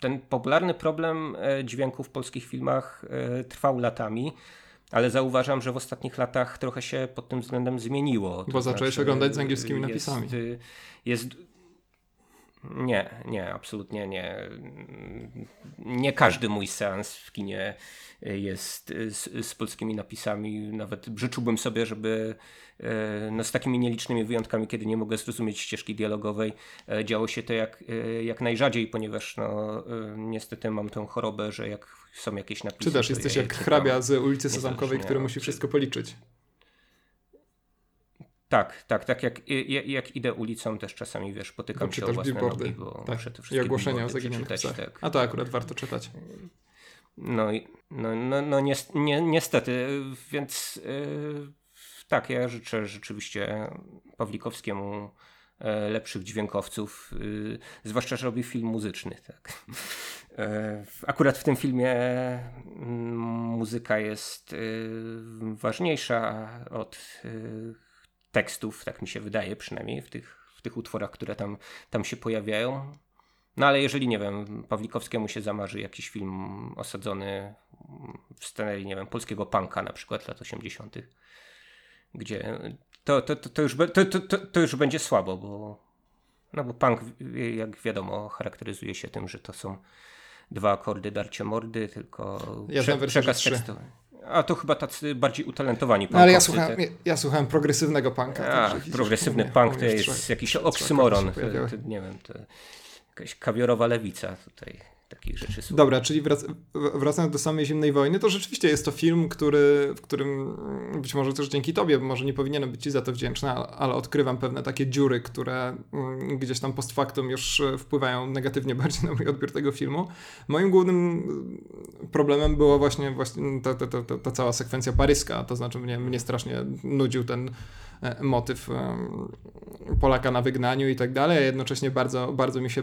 ten popularny problem e, dźwięku w polskich filmach e, trwał latami, ale zauważam, że w ostatnich latach trochę się pod tym względem zmieniło. Bo zacząłeś znaczy, oglądać z angielskimi jest, napisami. Jest, nie, nie, absolutnie nie. Nie każdy mój seans w kinie jest z, z polskimi napisami. Nawet życzyłbym sobie, żeby e, no, z takimi nielicznymi wyjątkami, kiedy nie mogę zrozumieć ścieżki dialogowej, e, działo się to jak, e, jak najrzadziej, ponieważ no, niestety mam tę chorobę, że jak są jakieś napisy. Czy też jesteś jak hrabia z ulicy Sezamkowej, który musi wszystko policzyć. Tak, tak, tak. Jak, jak, jak idę ulicą, też czasami wiesz, potykam bo się o własne billboardy. nogi, bo tak. muszę te wszystkie I ogłoszenia o zaginionych psach. Tak. A to akurat warto czytać. No, no, no, no ni niestety, więc yy, tak, ja życzę rzeczywiście Pawlikowskiemu e, lepszych dźwiękowców, yy, zwłaszcza, że robi film muzyczny. Tak. E, akurat w tym filmie mm, muzyka jest ważniejsza od tekstów, tak mi się wydaje przynajmniej w tych, w tych utworach, które tam, tam się pojawiają. No ale jeżeli, nie wiem, Pawlikowskiemu się zamarzy jakiś film osadzony w scenerii, nie wiem, polskiego punka na przykład lat 80., gdzie to, to, to, to, już, to, to, to już będzie słabo, bo no bo punk, jak wiadomo, charakteryzuje się tym, że to są dwa akordy darcie mordy, tylko ja prze, przekaz tekstowy. A to chyba tacy bardziej utalentowani no, ale ja słuchałem, tak? ja słuchałem progresywnego punka. A, progresywny punk to jest jakiś oksymoron. nie wiem, to jakaś kawiorowa lewica tutaj takich rzeczy słucha. Dobra, czyli wrac wracając do samej zimnej wojny, to rzeczywiście jest to film, który, w którym być może też dzięki tobie, może nie powinienem być ci za to wdzięczny, ale odkrywam pewne takie dziury, które mm, gdzieś tam post factum już wpływają negatywnie bardziej na mój odbiór tego filmu. Moim głównym problemem było właśnie, właśnie ta, ta, ta, ta cała sekwencja paryska, to znaczy mnie, mnie strasznie nudził ten E, motyw Polaka na wygnaniu i tak dalej, jednocześnie bardzo, bardzo mi się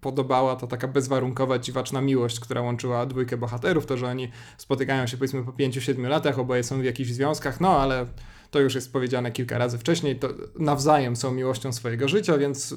podobała ta taka bezwarunkowa, dziwaczna miłość, która łączyła dwójkę bohaterów, to, że oni spotykają się powiedzmy po 5-7 latach, oboje są w jakichś związkach, no ale to już jest powiedziane kilka razy wcześniej, to nawzajem są miłością swojego życia, więc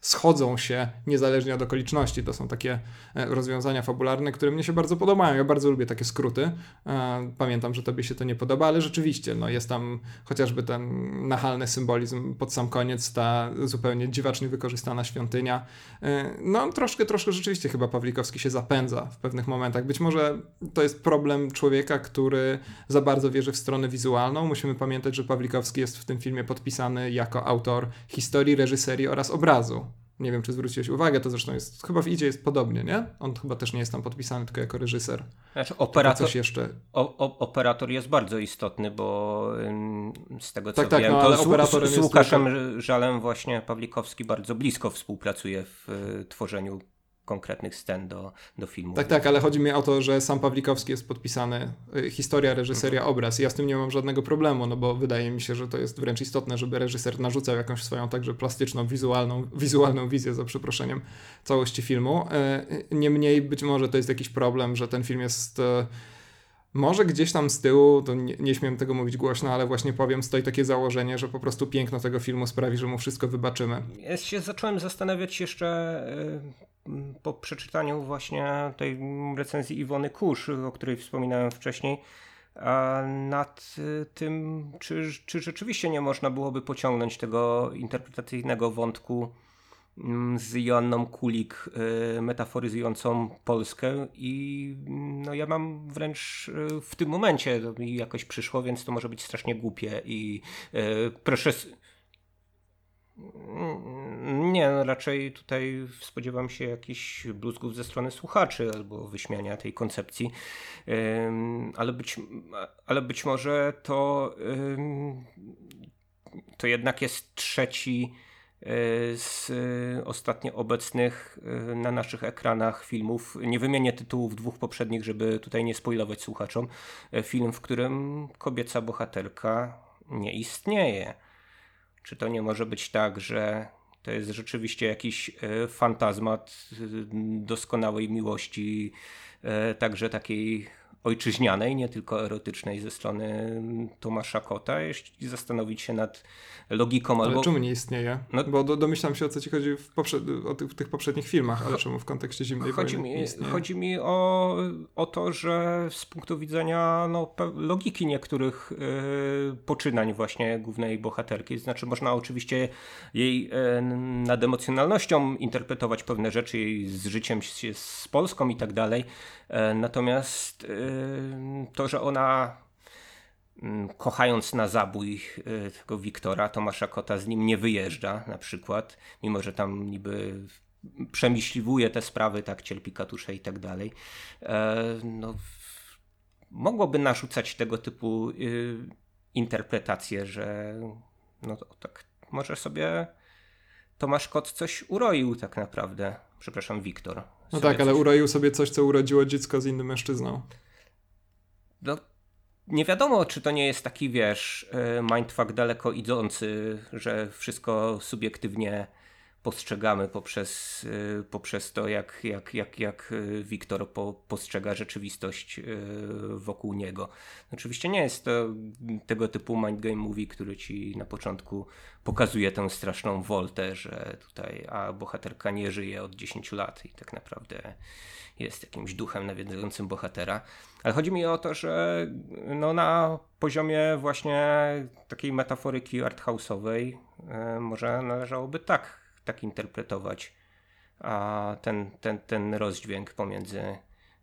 schodzą się niezależnie od okoliczności. To są takie e, rozwiązania fabularne, które mnie się bardzo podobają. Ja bardzo lubię takie skróty. E, pamiętam, że tobie się to nie podoba, ale rzeczywiście no, jest tam chociażby ten nachalny symbolizm pod sam koniec, ta zupełnie dziwacznie wykorzystana świątynia. E, no troszkę, troszkę rzeczywiście chyba Pawlikowski się zapędza w pewnych momentach. Być może to jest problem człowieka, który za bardzo wierzy w stronę wizualną. Musimy pamiętać, że Pawlikowski jest w tym filmie podpisany jako autor historii, reżyserii oraz obrazu razu. Nie wiem, czy zwróciłeś uwagę, to zresztą jest, chyba w Idzie jest podobnie, nie? On chyba też nie jest tam podpisany, tylko jako reżyser. Znaczy, operator, coś jeszcze... O, o, operator jest bardzo istotny, bo z tego co tak, tak wiem, no, to z, z, z Łukaszem. Żalem właśnie Pawlikowski bardzo blisko współpracuje w y, tworzeniu konkretnych scen do, do filmu. Tak, tak, ale chodzi mi o to, że sam Pawlikowski jest podpisany, y, historia, reżyseria, mhm. obraz. Ja z tym nie mam żadnego problemu, no bo wydaje mi się, że to jest wręcz istotne, żeby reżyser narzucał jakąś swoją także plastyczną, wizualną, wizualną wizję, za przeproszeniem, całości filmu. Y, niemniej być może to jest jakiś problem, że ten film jest y, może gdzieś tam z tyłu, to nie, nie śmiem tego mówić głośno, ale właśnie powiem, stoi takie założenie, że po prostu piękno tego filmu sprawi, że mu wszystko wybaczymy. Ja się zacząłem zastanawiać jeszcze po przeczytaniu właśnie tej recenzji Iwony Kusz, o której wspominałem wcześniej, nad tym, czy, czy rzeczywiście nie można byłoby pociągnąć tego interpretacyjnego wątku mm, z Joanną Kulik y, metaforyzującą Polskę i no ja mam wręcz y, w tym momencie to mi jakoś przyszło, więc to może być strasznie głupie i y, proszę nie, no raczej tutaj spodziewam się jakichś bluzgów ze strony słuchaczy albo wyśmiania tej koncepcji, ale być, ale być może to, to jednak jest trzeci e, z ostatnio obecnych e, na naszych ekranach filmów. Nie wymienię tytułów dwóch poprzednich, żeby tutaj nie spoilować słuchaczom. E, film, w którym kobieca bohaterka nie istnieje. Czy to nie może być tak, że to jest rzeczywiście jakiś e, fantazmat e, doskonałej miłości, e, także takiej ojczyźnianej, nie tylko erotycznej ze strony Tomasza Kota, jeśli zastanowić się nad logiką ale albo... czemu nie istnieje? No, Bo do, domyślam się o co ci chodzi w, poprzed... o tych, w tych poprzednich filmach, ale czemu w kontekście Zimnej chodzi Wojny mi, istnieje? Chodzi mi o, o to, że z punktu widzenia no, logiki niektórych yy, poczynań właśnie głównej bohaterki, znaczy można oczywiście jej yy, nad emocjonalnością interpretować pewne rzeczy, jej z życiem z, z Polską i tak dalej, yy, natomiast to, że ona Mm, kochając na zabój y, tego Wiktora, Tomasza Kota z nim nie wyjeżdża na przykład, mimo że tam niby przemyśliwuje te sprawy, tak, cierpi katusze i tak dalej. E, no, mogłoby narzucać tego typu y, interpretacje, że no to tak, może sobie Tomasz Kot coś uroił tak naprawdę. Przepraszam, Wiktor. No tak, ale uroił sobie coś, co urodziło dziecko z innym mężczyzną. No, nie wiadomo, czy to nie jest taki, wiesz, e, mindfuck daleko idący, że wszystko subiektywnie postrzegamy poprzez, y, poprzez to, jak, jak, jak, jak y, Wiktor po, postrzega rzeczywistość y, wokół niego. Oczywiście nie jest to tego typu mind game movie, który ci na początku pokazuje tę straszną woltę, że tutaj a bohaterka nie żyje od 10 lat i tak naprawdę jest jakimś duchem nawiedzającym bohatera. Ale chodzi mi o to, że no na poziomie właśnie takiej metaforyki arthouse'owej może należałoby tak tak interpretować a ten, ten, ten rozdźwięk pomiędzy,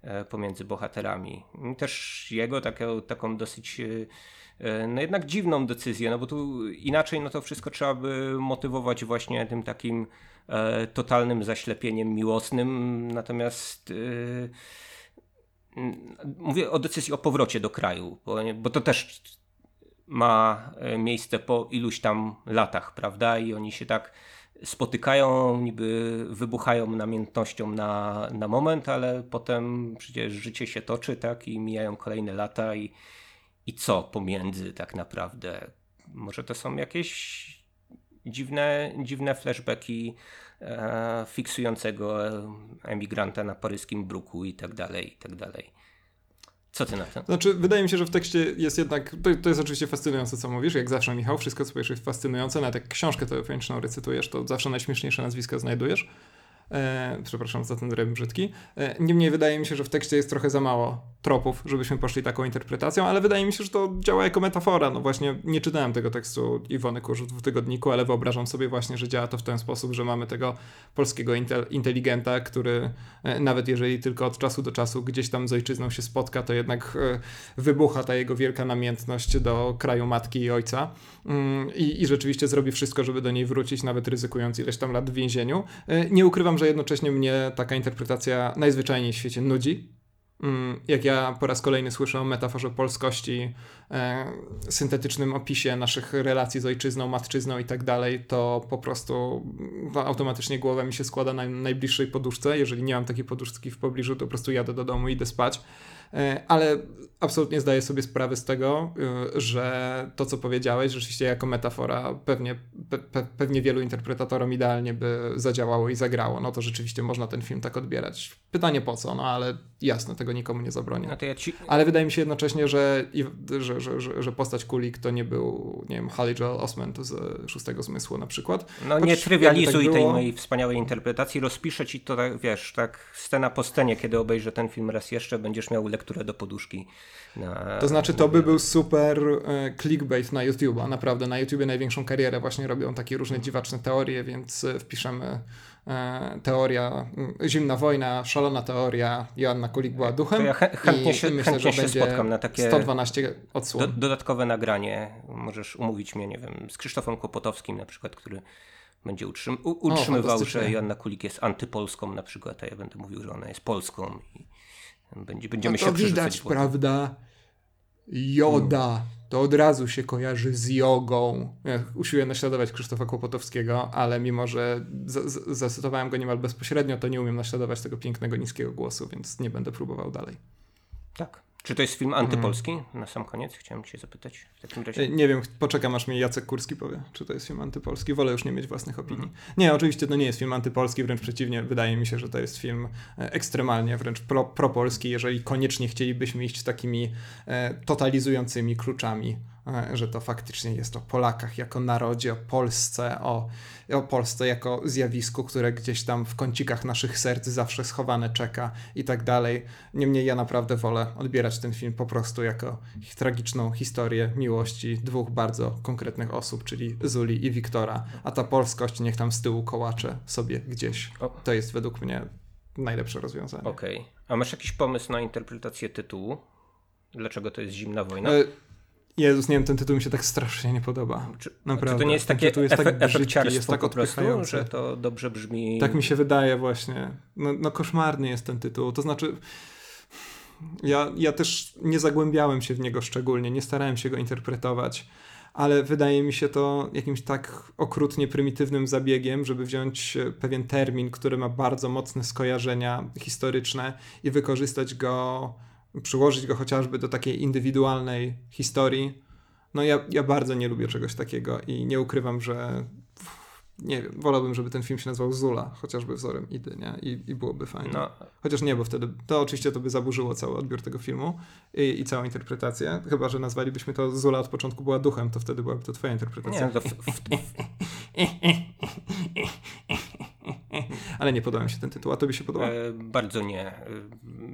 e, pomiędzy bohaterami. Też jego taką, taką dosyć e, e, no jednak dziwną decyzję, no bo tu inaczej no to wszystko trzeba by motywować właśnie tym takim totalnym zaślepieniem miłosnym, natomiast mówię o decyzji o powrocie do kraju, bo, bo to też ma miejsce po iluś tam latach, prawda? I oni się tak spotykają, niby wybuchają namiętnością na, na moment, ale potem przecież życie się toczy, tak, i mijają kolejne lata i, i co pomiędzy tak naprawdę? Może to są jakieś dziwne, dziwne flashbacki e, fiksującego emigranta na paryskim bruku i tak dalej, i tak dalej. Co ty na to? Znaczy, wydaje mi się, że w tekście jest jednak, to, to jest oczywiście fascynujące, co mówisz, jak zawsze Michał, wszystko co powiesz jest fascynujące, nawet jak książkę teofioniczną recytujesz, to zawsze najśmieszniejsze nazwiska znajdujesz. E, przepraszam za ten rym brzydki. E, niemniej wydaje mi się, że w tekście jest trochę za mało tropów, żebyśmy poszli taką interpretacją, ale wydaje mi się, że to działa jako metafora. No właśnie nie czytałem tego tekstu Iwony Kurz w tygodniku, ale wyobrażam sobie właśnie, że działa to w ten sposób, że mamy tego polskiego intel inteligenta, który e, nawet jeżeli tylko od czasu do czasu gdzieś tam z ojczyzną się spotka, to jednak e, wybucha ta jego wielka namiętność do kraju matki i ojca mm, i, i rzeczywiście zrobi wszystko, żeby do niej wrócić, nawet ryzykując ileś tam lat w więzieniu. E, nie ukrywam, że jednocześnie mnie taka interpretacja najzwyczajniej w świecie nudzi. Mm, jak ja po raz kolejny słyszę o metaforze polskości, e, syntetycznym opisie naszych relacji z ojczyzną, matczyzną i tak dalej, to po prostu automatycznie głowa mi się składa na najbliższej poduszce. Jeżeli nie mam takiej poduszki w pobliżu, to po prostu jadę do domu i idę spać. E, ale absolutnie zdaję sobie sprawę z tego, e, że to, co powiedziałeś, rzeczywiście jako metafora pewnie, pe, pewnie wielu interpretatorom idealnie by zadziałało i zagrało. No to rzeczywiście można ten film tak odbierać Pytanie po co, no ale jasne, tego nikomu nie zabronię. No ja ci... Ale wydaje mi się jednocześnie, że, że, że, że, że postać Kulik to nie był, nie wiem, Haley Joel Osment z Szóstego Zmysłu na przykład. No Choć nie trywializuj tak tej było- mojej wspaniałej interpretacji, rozpiszę ci to, tak, wiesz, tak scena po scenie, kiedy obejrzę ten film raz jeszcze, będziesz miał lekturę do poduszki. Na... To znaczy, to by był super e, clickbait na YouTube'a. Naprawdę, na YouTubie największą karierę właśnie robią takie różne dziwaczne teorie, więc e, wpiszemy e, teoria, mm, zimna wojna, szalona teoria, Joanna Kulik była duchem. To ja chę- chętnie i się- myślę, chętnie że będzie spotkam na takie 112 Do, odsłon. dodatkowe nagranie, możesz umówić mnie, nie wiem, z Krzysztofem Kłopotowskim na przykład, który będzie utrzym- utrzymywał, fantastycznie. że Joanna Kulik jest antypolską na przykład, a ja będę mówił, że ona jest polską i będzie, będziemy no się to widać, prawda? Joda. To od razu się kojarzy z jogą. Ja usiłuję naśladować Krzysztofa Kłopotowskiego, ale mimo, że zacytowałem go niemal bezpośrednio, to nie umiem naśladować tego pięknego, niskiego głosu, więc nie będę próbował dalej. Tak. Czy to jest film antypolski? Na sam koniec chciałem cię zapytać w takim razie. E, Nie wiem, poczekam aż mi Jacek Kurski powie, czy to jest film antypolski. Wolę już nie mieć własnych opinii. Nie, oczywiście to nie jest film antypolski, wręcz przeciwnie. Wydaje mi się, że to jest film e, ekstremalnie, wręcz pro, propolski, jeżeli koniecznie chcielibyśmy iść takimi e, totalizującymi kluczami, że to faktycznie jest o Polakach jako narodzie, o Polsce, o, o Polsce jako zjawisku, które gdzieś tam w kącikach naszych serc zawsze schowane czeka i tak dalej. Niemniej ja naprawdę wolę odbierać ten film po prostu jako tragiczną historię miłości dwóch bardzo konkretnych osób, czyli Zuli i Wiktora, a ta polskość niech tam z tyłu kołacze sobie gdzieś. To jest według mnie najlepsze rozwiązanie. Okej. A masz jakiś pomysł na interpretację tytułu? Dlaczego to jest zimna wojna? E, Jezus, nie wiem, ten tytuł mi się tak strasznie nie podoba. Czy, Naprawdę. czy to nie jest takie tytuł jest tak brzydki, jest tak po prostu, że to dobrze brzmi? Tak mi się wydaje właśnie. No, no koszmarny jest ten tytuł. To znaczy, ja, ja też nie zagłębiałem się w niego szczególnie, nie starałem się go interpretować, ale wydaje mi się to jakimś tak okrutnie prymitywnym zabiegiem, żeby wziąć e, pewien termin, który ma bardzo mocne skojarzenia historyczne i wykorzystać go, przyłożyć go chociażby do takiej indywidualnej historii. No ja, ja bardzo nie lubię czegoś takiego i nie ukrywam, że nie wiem, wolałbym, żeby ten film się nazywał Zula, chociażby wzorem Idy, nie? I, i byłoby fajnie. No, Chociaż nie, bo wtedy, to oczywiście to by zaburzyło cały odbiór tego filmu i, i całą interpretację. Chyba, że nazwalibyśmy to Zula od początku była duchem, to wtedy byłaby to twoja interpretacja. nie, to w, w, Ale nie podoba mi się ten tytuł, a tobie się podoba? e, bardzo nie. E,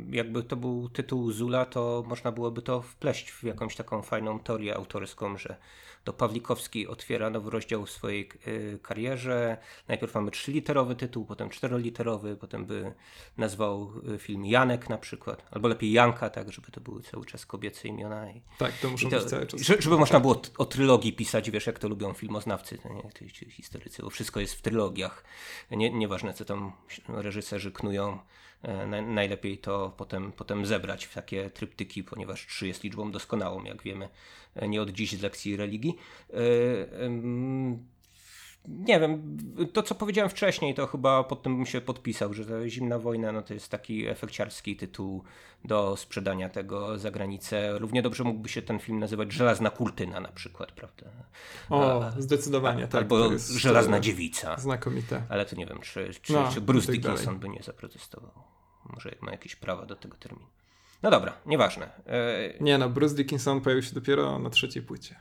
Jakby to był tytuł Zula, to można byłoby to wpleść w jakąś taką fajną teorię autorską, że to Pawlikowski otwiera nowy rozdział w swojej e, karierze. Najpierw mamy trzyliterowy tytuł, potem czteroliterowy, potem by nazwał e, film Janek na przykład, albo lepiej Janka, tak, żeby to były cały czas kobiece imiona. I, tak, to muszą to, być cały czas. że- żeby można było o trylogii pisać, wiesz, jak to lubią filmoznawcy, to nie, historycy, bo wszystko jest w trylogiach. Nie, nieważne, co tam reżyserzy knują, najlepiej to potem, potem zebrać w takie tryptyki, ponieważ trzy jest liczbą doskonałą, jak wiemy, e, nie od dziś z lekcji religii. E, nie wiem, to co powiedziałem wcześniej, to chyba pod tym bym się podpisał, że ta Zimna Wojna no to jest taki efekciarski tytuł do sprzedania tego za granicę. Równie dobrze mógłby się ten film nazywać Żelazna Kurtyna na przykład, prawda? O, zdecydowanie, tak. Albo Żelazna e, Dziewica. Znakomite. Ale to nie wiem, czy, czy, No, czy Bruce tak Dickinson by nie zaprotestował. Może ma jakieś prawa do tego terminu. No dobra, nieważne. E, Nie no, Bruce Dickinson pojawił się dopiero na trzeciej płycie.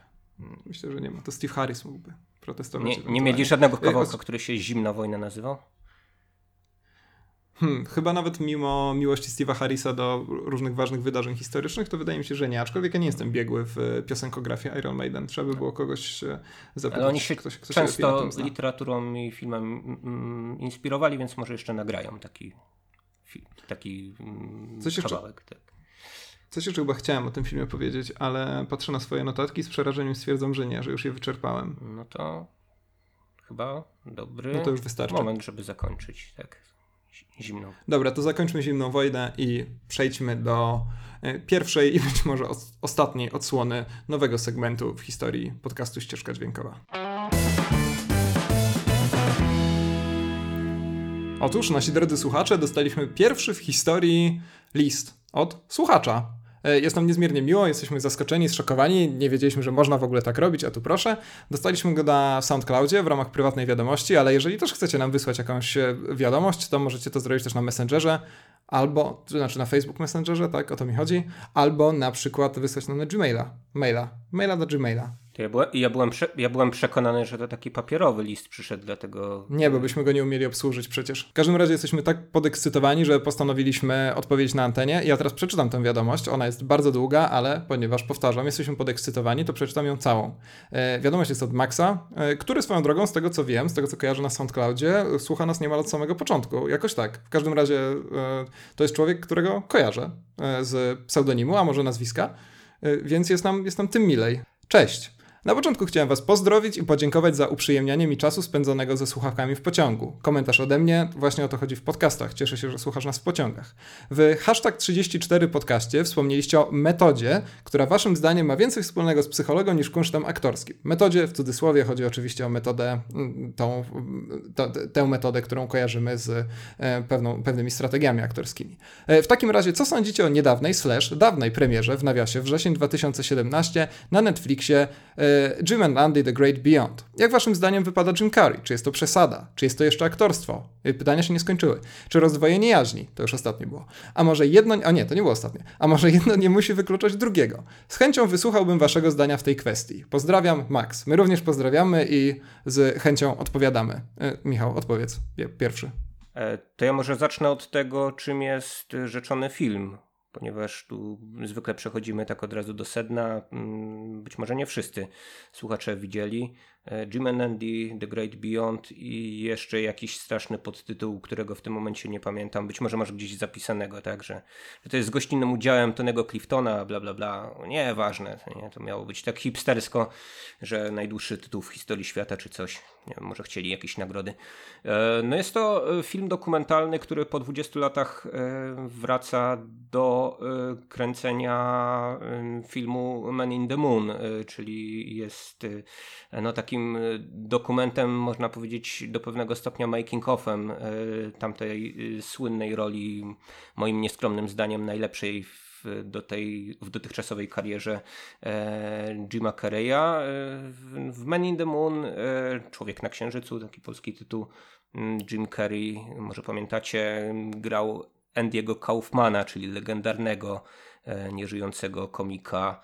Myślę, że nie ma. To Steve Harris mógłby protestować. nie, nie mieli żadnego E, kawałka, który się Zimna Wojna nazywał? Hmm, chyba nawet mimo miłości Steve'a Harrisa do różnych ważnych wydarzeń historycznych, to wydaje mi się, że nie. Aczkolwiek ja nie jestem biegły w e, piosenkografię Iron Maiden. Trzeba by było kogoś e, zapytać. Ale oni się ktoś, często literaturą i filmem mm, inspirowali, więc może jeszcze nagrają taki, taki mm, Coś jeszcze- kawałek. Tak. Coś jeszcze chyba chciałem o tym filmie powiedzieć, ale patrzę na swoje notatki z przerażeniem stwierdzam, że nie, że już je wyczerpałem. No to chyba dobry No to już wystarczy. moment, żeby zakończyć tak zi- zimną. Dobra, to zakończmy Zimną Wojnę i przejdźmy do e, pierwszej i być może os- ostatniej odsłony nowego segmentu w historii podcastu Ścieżka Dźwiękowa. Otóż, nasi drodzy słuchacze, dostaliśmy pierwszy w historii list od słuchacza. E, jest nam niezmiernie miło, jesteśmy zaskoczeni, zszokowani, nie wiedzieliśmy, że można w ogóle tak robić, a tu proszę. Dostaliśmy go na SoundCloudzie w ramach prywatnej wiadomości, ale jeżeli też chcecie nam wysłać jakąś e, wiadomość, to możecie to zrobić też na Messengerze, albo, to znaczy na Facebook Messengerze, tak, o to mi chodzi, albo na przykład wysłać nam na Gmaila, maila, maila do Gmaila. Ja, była, ja, byłem prze, ja byłem przekonany, że to taki papierowy list przyszedł, dlatego. Nie, bo byśmy go nie umieli obsłużyć przecież. W każdym razie jesteśmy tak podekscytowani, że postanowiliśmy odpowiedzieć na antenie. Ja teraz przeczytam tę wiadomość. Ona jest bardzo długa, ale ponieważ powtarzam, jesteśmy podekscytowani, to przeczytam ją całą. E, wiadomość jest od Maxa, e, który swoją drogą, z tego co wiem, z tego co kojarzę na SoundCloudzie, słucha nas niemal od samego początku. Jakoś tak. W każdym razie e, to jest człowiek, którego kojarzę e, z pseudonimu, a może nazwiska, e, więc jest nam, jest nam tym milej. Cześć! Na początku chciałem Was pozdrowić i podziękować za uprzyjemnianie mi czasu spędzonego ze słuchawkami w pociągu. Komentarz ode mnie, właśnie o to chodzi w podcastach. Cieszę się, że słuchasz nas w pociągach. W hashtag 34 podcaście wspomnieliście o metodzie, która Waszym zdaniem ma więcej wspólnego z psychologą niż kunsztem aktorskim. Metodzie, w cudzysłowie, chodzi oczywiście o metodę, mm, tą, to, tę metodę, którą kojarzymy z e, pewną, pewnymi strategiami aktorskimi. E, w takim razie, co sądzicie o niedawnej, slash dawnej premierze w nawiasie wrzesień 2017 na Netflixie e, Jim and Andy The Great Beyond. Jak waszym zdaniem wypada Jim Carrey? Czy jest to przesada? Czy jest to jeszcze aktorstwo? Pytania się nie skończyły. Czy rozdwojenie jaźni? To już ostatnie było. A może jedno... A nie, to nie było ostatnie. A może jedno nie musi wykluczać drugiego? Z chęcią wysłuchałbym waszego zdania w tej kwestii. Pozdrawiam, Max. My również pozdrawiamy i z chęcią odpowiadamy. E, Michał, odpowiedz pierwszy. E, to ja może zacznę od tego, czym jest rzeczony film ponieważ tu zwykle przechodzimy tak od razu do sedna. Mm, być może nie wszyscy słuchacze widzieli. E, Jim and Andy, The Great Beyond i jeszcze jakiś straszny podtytuł, którego w tym momencie nie pamiętam. Być może masz gdzieś zapisanego, tak, że, to jest gościnnym udziałem Tonego Cliftona, bla bla bla. Nie, ważne, nie? to miało być tak hipstersko, że najdłuższy tytuł w historii świata czy coś. Nie wiem, może chcieli jakieś nagrody. E, no jest to e, film dokumentalny, który po 20 latach wraca do kręcenia filmu Man in the Moon, czyli jest no taki takim y, dokumentem, można powiedzieć, do pewnego stopnia making-offem y, tamtej y, słynnej roli, moim nieskromnym zdaniem, najlepszej w, do tej, w dotychczasowej karierze e, Jima Carreya. W Man in the Moon, e, Człowiek na Księżycu, taki polski tytuł, mm, Jim Carrey, może pamiętacie, grał Andiego Kaufmana, czyli legendarnego e, nieżyjącego komika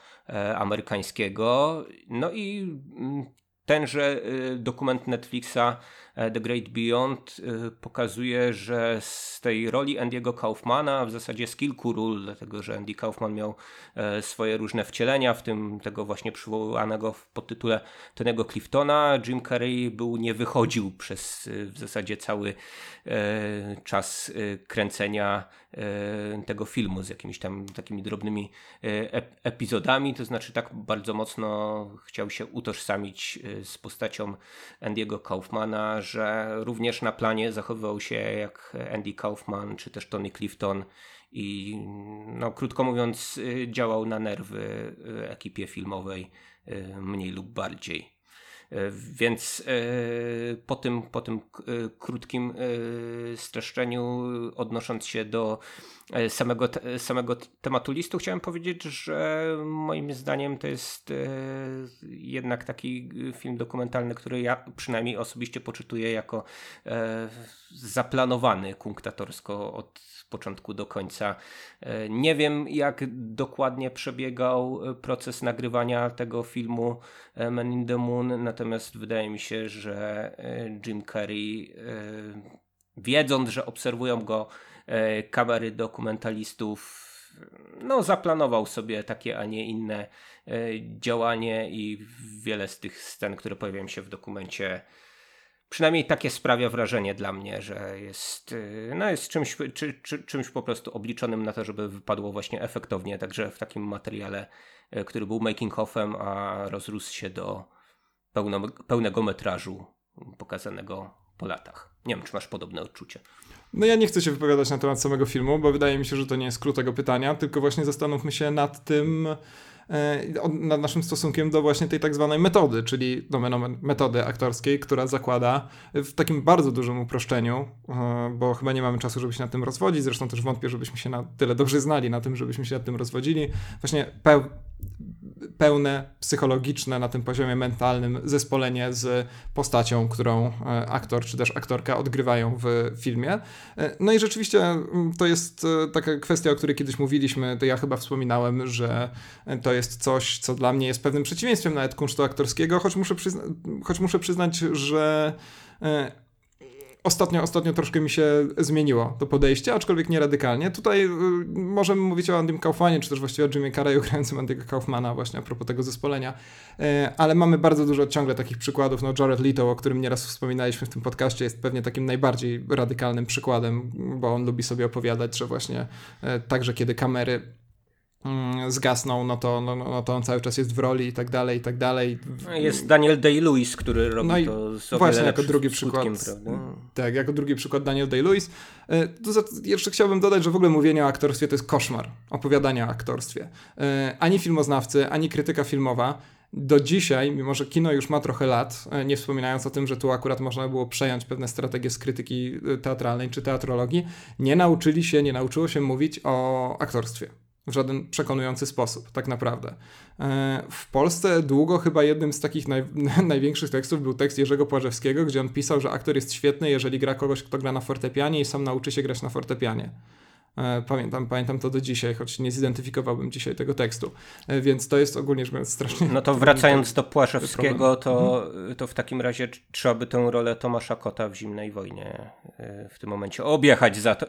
amerykańskiego. No i mm, tenże y, dokument Netflixa The Great Beyond y, pokazuje, że z tej roli Andy'ego Kaufmana, w zasadzie z kilku ról, dlatego że Andy Kaufman miał e, swoje różne wcielenia, w tym tego właśnie przywołanego w podtytule Tonego Cliftona, Jim Carrey był, nie wychodził przez w zasadzie cały e, czas kręcenia tego filmu z jakimiś tam takimi drobnymi epizodami, to znaczy tak bardzo mocno chciał się utożsamić z postacią Andy'ego Kaufmana, że również na planie zachowywał się jak Andy Kaufman czy też Tony Clifton i no, krótko mówiąc działał na nerwy ekipie filmowej mniej lub bardziej. Więc po tym, po tym krótkim streszczeniu, odnosząc się do samego, samego tematu listu, chciałem powiedzieć, że moim zdaniem to jest jednak taki film dokumentalny, który ja przynajmniej osobiście poczytuję jako zaplanowany kunktatorsko od początku do końca. E, nie wiem, jak dokładnie przebiegał e, proces nagrywania tego filmu e, Man in the Moon, natomiast wydaje mi się, że Jim Carrey, wiedząc, że obserwują go kamery dokumentalistów, no, zaplanował sobie takie, a nie inne działanie i wiele z tych scen, które pojawiają się w dokumencie, Przynajmniej takie sprawia wrażenie dla mnie, że jest, y, no jest czymś, czy, czy, czymś po prostu obliczonym na to, żeby wypadło właśnie efektownie, także w takim materiale, który był making-offem, a rozrósł się do pełno, pełnego metrażu pokazanego po latach. Nie wiem, czy masz podobne odczucie. No ja nie chcę się wypowiadać na temat samego filmu, bo wydaje mi się, że to nie jest tego pytania, tylko właśnie zastanówmy się nad tym, nad naszym stosunkiem do właśnie tej tak zwanej metody, czyli do metody aktorskiej, która zakłada w takim bardzo dużym uproszczeniu, bo chyba nie mamy czasu, żeby się nad tym rozwodzić, zresztą też wątpię, żebyśmy się na tyle dobrze znali na tym, żebyśmy się nad tym rozwodzili. Właśnie pełne psychologiczne na tym poziomie mentalnym zespolenie z postacią, którą e, aktor czy też aktorka odgrywają w filmie. E, no i rzeczywiście mm, to jest e, taka kwestia, o której kiedyś mówiliśmy, to ja chyba wspominałem, że to jest coś, co dla mnie jest pewnym przeciwieństwem nawet kunsztu aktorskiego, choć muszę, przyzna choć muszę przyznać, że Ostatnio, ostatnio troszkę mi się zmieniło to podejście, aczkolwiek nie radykalnie. Tutaj y, możemy mówić o Andym Kaufmanie, czy też właściwie o Jimmy Carreyu grającym Andy'ego Kaufmana właśnie a propos tego zespolenia, y, ale mamy bardzo dużo ciągle takich przykładów. No Jared Leto, o którym nieraz wspominaliśmy w tym podcaście, jest pewnie takim najbardziej radykalnym przykładem, bo on lubi sobie opowiadać, że właśnie y, także kiedy kamery zgasną, no to, no, no to on cały czas jest w roli i tak dalej, i tak dalej. No, jest Daniel Day-Lewis, który robi no to z Właśnie jako drugi przykład. Prawda? Tak, jako drugi przykład Daniel Day-Lewis. E, jeszcze chciałbym dodać, że w ogóle mówienie o aktorstwie to jest koszmar. Opowiadania o aktorstwie. E, ani filmoznawcy, ani krytyka filmowa do dzisiaj, mimo że kino już ma trochę lat, e, nie wspominając o tym, że tu akurat można było przejąć pewne strategie z krytyki teatralnej czy teatrologii, nie nauczyli się, nie nauczyło się mówić o aktorstwie w żaden przekonujący sposób, tak naprawdę. E, w Polsce długo chyba jednym z takich naj, największych tekstów był tekst Jerzego Płażewskiego, gdzie on pisał, że aktor jest świetny, jeżeli gra kogoś, kto gra na fortepianie i sam nauczy się grać na fortepianie. E, pamiętam, pamiętam to do dzisiaj, choć nie zidentyfikowałbym dzisiaj tego tekstu. E, więc to jest ogólnie rzecz biorąc strasznie. No to wracając do Płaszewskiego, to, mhm. to w takim razie trzeba by tę rolę Tomasza Kota w Zimnej Wojnie w tym momencie objechać za to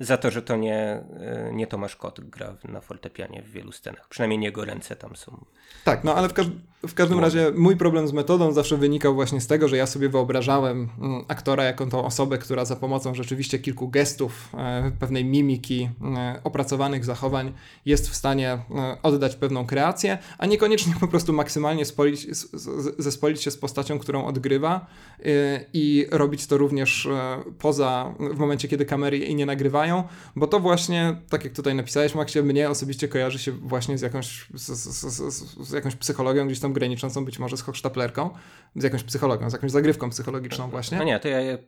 za to, że to nie, e, nie Tomasz Kot gra na fortepianie w wielu scenach. Przynajmniej jego ręce tam są. Tak, no ale w, każ w każdym razie mój problem z metodą zawsze wynikał właśnie z tego, że ja sobie wyobrażałem mm, aktora jako tą osobę, która za pomocą rzeczywiście kilku gestów, e, pewnej mimiki, e, opracowanych zachowań jest w stanie oddać pewną kreację, a niekoniecznie po prostu maksymalnie spolić, zespolić się z postacią, którą odgrywa i robić to również poza, w momencie, kiedy kamery jej nie nagrywają, bo to właśnie, tak jak tutaj napisałeś, Maxie, mnie osobiście kojarzy się właśnie z jakąś, z, z, z, z jakąś psychologią gdzieś tam graniczącą być może z hochsztaplerką, z jakąś psychologią, z jakąś zagrywką psychologiczną właśnie. No nie, to ja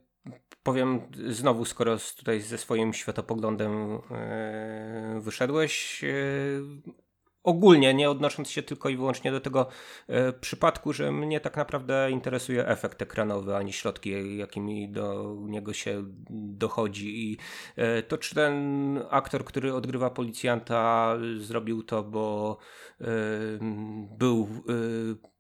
powiem znowu, skoro tutaj ze swoim światopoglądem yy, wyszedłeś, yy, ogólnie, nie odnosząc się tylko i wyłącznie do tego e, przypadku, że mnie tak naprawdę interesuje efekt ekranowy, ani środki, jakimi do niego się dochodzi. I e, to, czy ten aktor, który odgrywa policjanta, zrobił to, bo e, był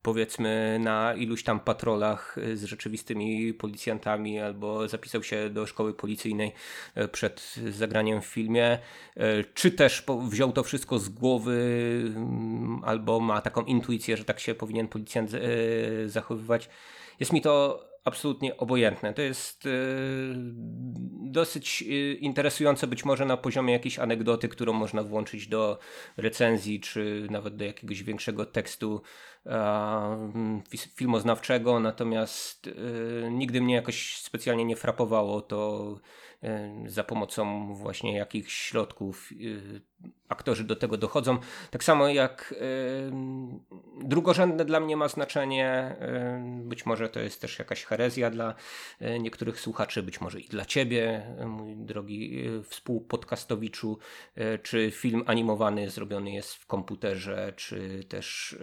powiedzmy na iluś tam patrolach e, z rzeczywistymi policjantami albo zapisał się do szkoły policyjnej e, przed zagraniem w filmie, e, czy też wziął to wszystko z głowy mm, albo ma taką intuicję, że tak się powinien policjant zachowywać. Jest mi to absolutnie obojętne. To jest yy, dosyć yy, interesujące być może na poziomie jakiejś anegdoty, którą można włączyć do recenzji, czy nawet do jakiegoś większego tekstu filmoznawczego, natomiast y, nigdy mnie jakoś specjalnie nie frapowało to za pomocą właśnie jakichś środków aktorzy do tego dochodzą. Tak samo jak drugorzędne dla mnie ma znaczenie, być może to jest też jakaś herezja dla y, niektórych słuchaczy, być może i dla ciebie, mój drogi y, współpodcastowiczu, czy film animowany zrobiony jest w komputerze, czy też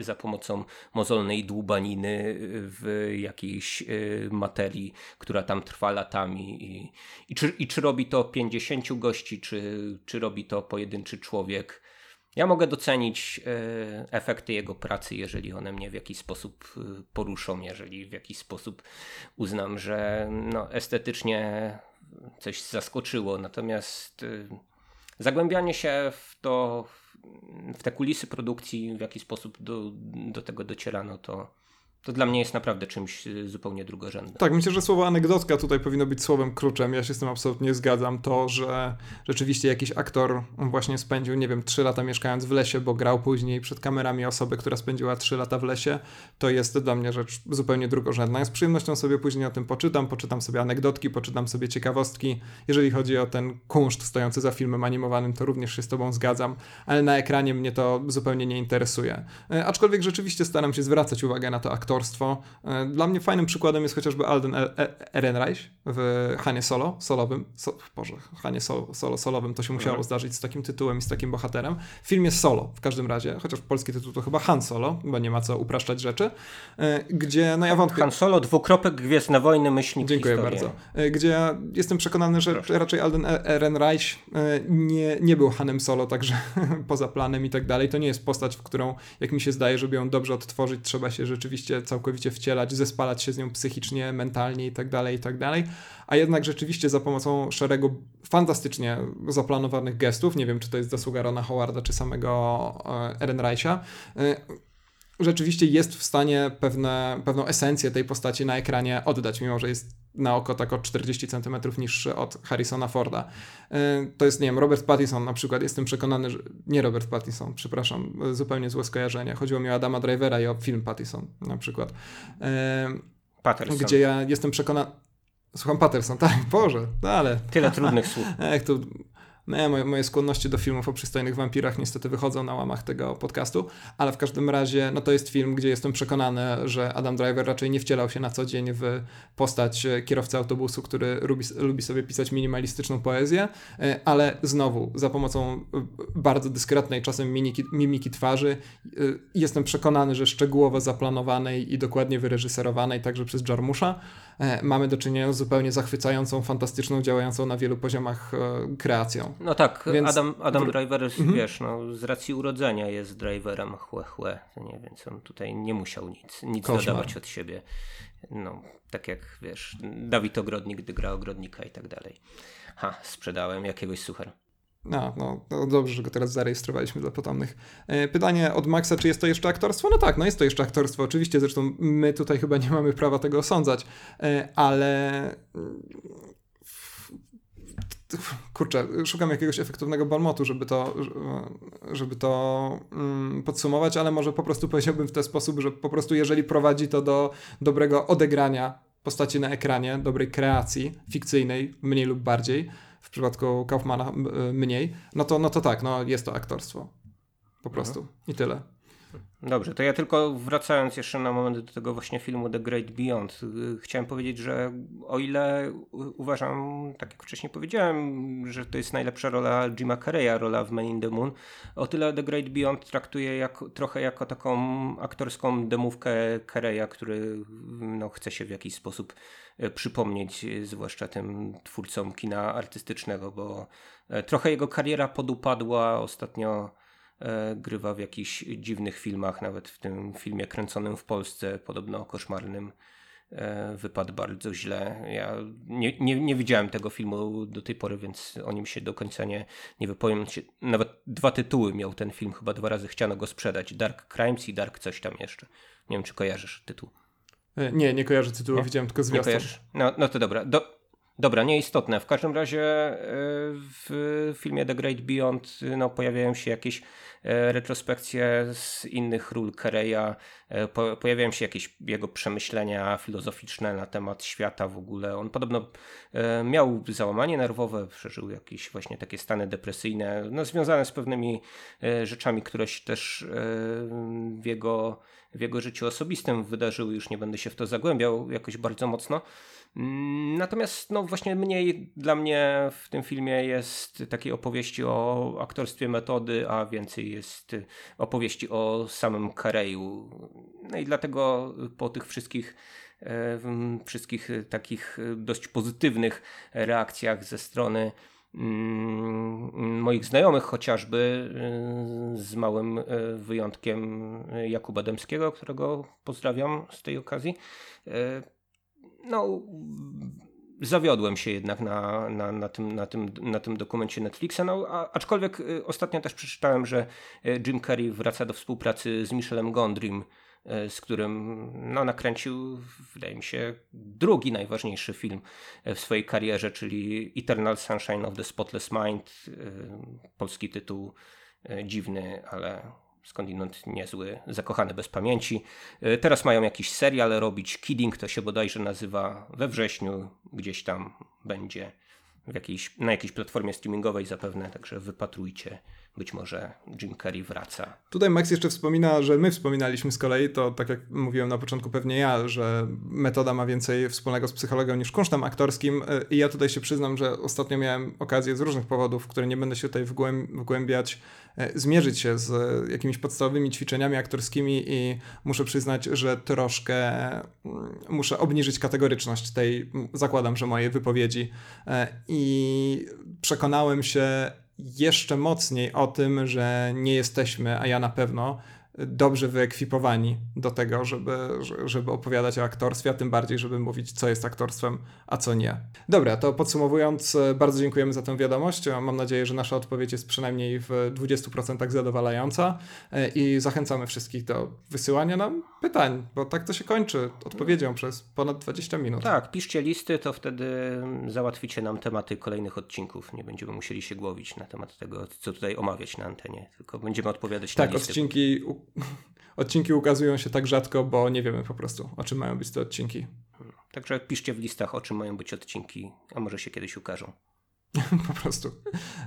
za pomocą mozolnej dłubaniny w jakiejś materii, która tam trwa latami i, i, czy, i czy robi to 50 gości, czy, czy robi to pojedynczy człowiek. Ja mogę docenić e, efekty jego pracy, jeżeli one mnie w jakiś sposób e, poruszą, jeżeli w jakiś sposób uznam, że no, estetycznie coś zaskoczyło. Natomiast e, zagłębianie się w to, w te kulisy produkcji, w jaki sposób do, do tego docierano, to to dla mnie jest naprawdę czymś y, zupełnie drugorzędnym. Tak, myślę, że słowo anegdotka tutaj powinno być słowem kluczem. Ja się z tym absolutnie zgadzam. To, że rzeczywiście jakiś aktor właśnie spędził, nie wiem, trzy lata mieszkając w lesie, bo grał później przed kamerami osobę, która spędziła trzy lata w lesie, to jest dla mnie rzecz zupełnie drugorzędna. Ja z przyjemnością sobie później o tym poczytam, poczytam sobie anegdotki, poczytam sobie ciekawostki. Jeżeli chodzi o ten kunszt stojący za filmem animowanym, to również się z tobą zgadzam, ale na ekranie mnie to zupełnie nie interesuje. E, aczkolwiek rzeczywiście staram się zwracać uwagę na to aktorstwo. E, dla mnie fajnym przykładem jest chociażby Alden e- e- Ehrenreich w Hanie Solo, solowym. So, Boże, Hanie Solo, solo, solowym to się musiało Mhm. zdarzyć z takim tytułem i z takim bohaterem. Film jest Solo w każdym razie, chociaż polski tytuł to chyba Han Solo, bo nie ma co upraszczać rzeczy, gdzie no ja wątpię. Han Solo, dwukropek, Gwiezdne Wojny, myślnik, Dziękuję historia. bardzo. Gdzie ja jestem przekonany, że raczej Alden Ehrenreich nie, nie był Hanem Solo, także poza planem i tak dalej. To nie jest postać, w którą, jak mi się zdaje, żeby ją dobrze odtworzyć, trzeba się rzeczywiście całkowicie wcielać, zespalać się z nią psychicznie, mentalnie i tak dalej, i tak. A jednak rzeczywiście za pomocą szeregu fantastycznie zaplanowanych gestów, nie wiem, czy to jest zasługa Rona Howarda, czy samego e, Ehrenreicha, e, rzeczywiście jest w stanie pewne, pewną esencję tej postaci na ekranie oddać, mimo że jest na oko tak o 40 cm niższy od Harrisona Forda. Yy, To jest, nie wiem, Robert Pattinson na przykład, jestem przekonany, że... Nie Robert Pattinson, przepraszam, zupełnie złe skojarzenie. Chodziło mi o Adama Drivera i o film Pattinson na przykład. Yy, Patterson. Gdzie ja jestem przekonany... Słucham Patterson, tak, Boże, no ale... Tyle trudnych słów. Jak to... Nie, moje, moje skłonności do filmów o przystojnych wampirach niestety wychodzą na łamach tego podcastu, ale w każdym razie no to jest film, gdzie jestem przekonany, że Adam Driver raczej nie wcielał się na co dzień w postać e, kierowcy autobusu, który lubi, lubi sobie pisać minimalistyczną poezję, e, ale znowu za pomocą e, bardzo dyskretnej czasem mimiki, mimiki twarzy jestem przekonany, że szczegółowo zaplanowanej i dokładnie wyreżyserowanej także przez Jarmusza mamy do czynienia z zupełnie zachwycającą, fantastyczną, działającą na wielu poziomach e, kreacją. No tak, Więc- Adam, Adam Driver, Mhm. wiesz, no, z racji urodzenia jest driverem chłe, chłe, nie, więc on tutaj nie musiał nic, nic Koszmar. dodawać od siebie. No, tak jak, wiesz, Dawid Ogrodnik, gdy gra Ogrodnika i tak dalej. Ha, sprzedałem jakiegoś suchar. No, no, no dobrze, że go teraz zarejestrowaliśmy dla potomnych. E, Pytanie od Maxa, czy jest to jeszcze aktorstwo? No tak, no jest to jeszcze aktorstwo, oczywiście, zresztą my tutaj chyba nie mamy prawa tego osądzać, e, ale mm, kurczę, szukam jakiegoś efektywnego balmotu, żeby to, żeby to mm, podsumować, ale może po prostu powiedziałbym w ten sposób, że po prostu jeżeli prowadzi to do dobrego odegrania postaci na ekranie, dobrej kreacji fikcyjnej, mniej lub bardziej, przypadku Kaufmana y, mniej, no to, no to tak, no jest to aktorstwo. Po prostu. I tyle. Dobrze, to ja tylko wracając jeszcze na moment do tego właśnie filmu The Great Beyond, y, chciałem powiedzieć, że o ile uważam, tak jak wcześniej powiedziałem, że to jest najlepsza rola Jima Carreya, rola w Man in the Moon, o tyle The Great Beyond traktuję jak, trochę jako taką aktorską demówkę Carreya, który no, chce się w jakiś sposób e, przypomnieć, e, zwłaszcza tym twórcom kina artystycznego, bo trochę jego kariera podupadła ostatnio grywa w jakichś dziwnych filmach, nawet w tym filmie kręconym w Polsce, podobno koszmarnym, e, wypadł bardzo źle. Ja nie, nie, nie widziałem tego filmu do tej pory, więc o nim się do końca nie, nie wypowiem. Nawet dwa tytuły miał ten film, chyba dwa razy chciano go sprzedać. Dark Crimes i Dark coś tam jeszcze. Nie wiem, czy kojarzysz tytuł. E, Nie, nie kojarzę tytułu, widziałem tylko zwiastun. No, no to dobra. Do, dobra, nieistotne. W każdym razie e, w filmie The Great Beyond e, no, pojawiają się jakieś e, retrospekcje z innych ról Kereya. Po, pojawiają się jakieś jego przemyślenia filozoficzne na temat świata w ogóle. On podobno miał załamanie nerwowe, przeżył jakieś właśnie takie stany depresyjne, no, związane z pewnymi rzeczami, które się też w jego, w jego życiu osobistym wydarzyły. Już nie będę się w to zagłębiał jakoś bardzo mocno. Mm, Natomiast no właśnie mniej dla mnie w tym filmie jest takiej opowieści o aktorstwie metody, a więcej jest opowieści o samym Kareju. No i dlatego po tych wszystkich e, wszystkich takich dość pozytywnych reakcjach ze strony moich znajomych chociażby y, z małym y, wyjątkiem Jakuba Dębskiego, którego pozdrawiam z tej okazji. Y, no, zawiodłem się jednak na, na, na, tym, na, tym, na tym dokumencie Netflixa. No, a, aczkolwiek ostatnio też przeczytałem, że Jim Carrey wraca do współpracy z Michelem Gondrym z którym no, nakręcił, wydaje mi się, drugi najważniejszy film w swojej karierze, czyli Eternal Sunshine of the Spotless Mind. Polski tytuł dziwny, ale skądinąd niezły, zakochany bez pamięci. Teraz mają jakiś serial robić, Kidding to się bodajże nazywa, we wrześniu gdzieś tam będzie jakiejś, na jakiejś platformie streamingowej zapewne, także wypatrujcie. Być może Jim Carrey wraca. Tutaj Max jeszcze wspomina, że my wspominaliśmy z kolei, to tak jak mówiłem na początku pewnie ja, że metoda ma więcej wspólnego z psychologią niż kunsztem aktorskim i ja tutaj się przyznam, że ostatnio miałem okazję z różnych powodów, które nie będę się tutaj wgłębiać, e, zmierzyć się z jakimiś podstawowymi ćwiczeniami aktorskimi i muszę przyznać, że troszkę mm, muszę obniżyć kategoryczność tej, zakładam, że mojej wypowiedzi e, i przekonałem się jeszcze mocniej o tym, że nie jesteśmy, a ja na pewno, dobrze wyekwipowani do tego, żeby, żeby opowiadać o aktorstwie, a tym bardziej, żeby mówić, co jest aktorstwem, a co nie. Dobra, to podsumowując, bardzo dziękujemy za tę wiadomość. Mam nadzieję, że nasza odpowiedź jest przynajmniej w 20% zadowalająca i zachęcamy wszystkich do wysyłania nam pytań, bo tak to się kończy odpowiedzią przez ponad 20 minut. Tak, piszcie listy, to wtedy załatwicie nam tematy kolejnych odcinków. Nie będziemy musieli się głowić na temat tego, co tutaj omawiać na antenie, tylko będziemy odpowiadać tak, na listy. Tak, odcinki odcinki ukazują się tak rzadko, bo nie wiemy po prostu, o czym mają być te odcinki. Także piszcie w listach, o czym mają być odcinki, a może się kiedyś ukażą. po prostu.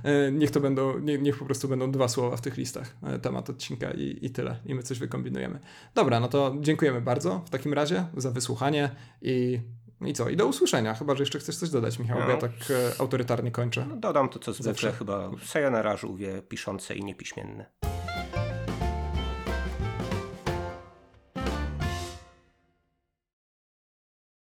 E, niech to będą, nie, niech po prostu będą dwa słowa w tych listach, e, temat odcinka i, i tyle. I my coś wykombinujemy. Dobra, no to dziękujemy bardzo w takim razie za wysłuchanie i i co? I do usłyszenia. Chyba, że jeszcze chcesz coś dodać, Michał, no. bo ja tak e, autorytarnie kończę. No, dodam to, co zwykle, chyba sayonara żółwie piszące i niepiśmienne.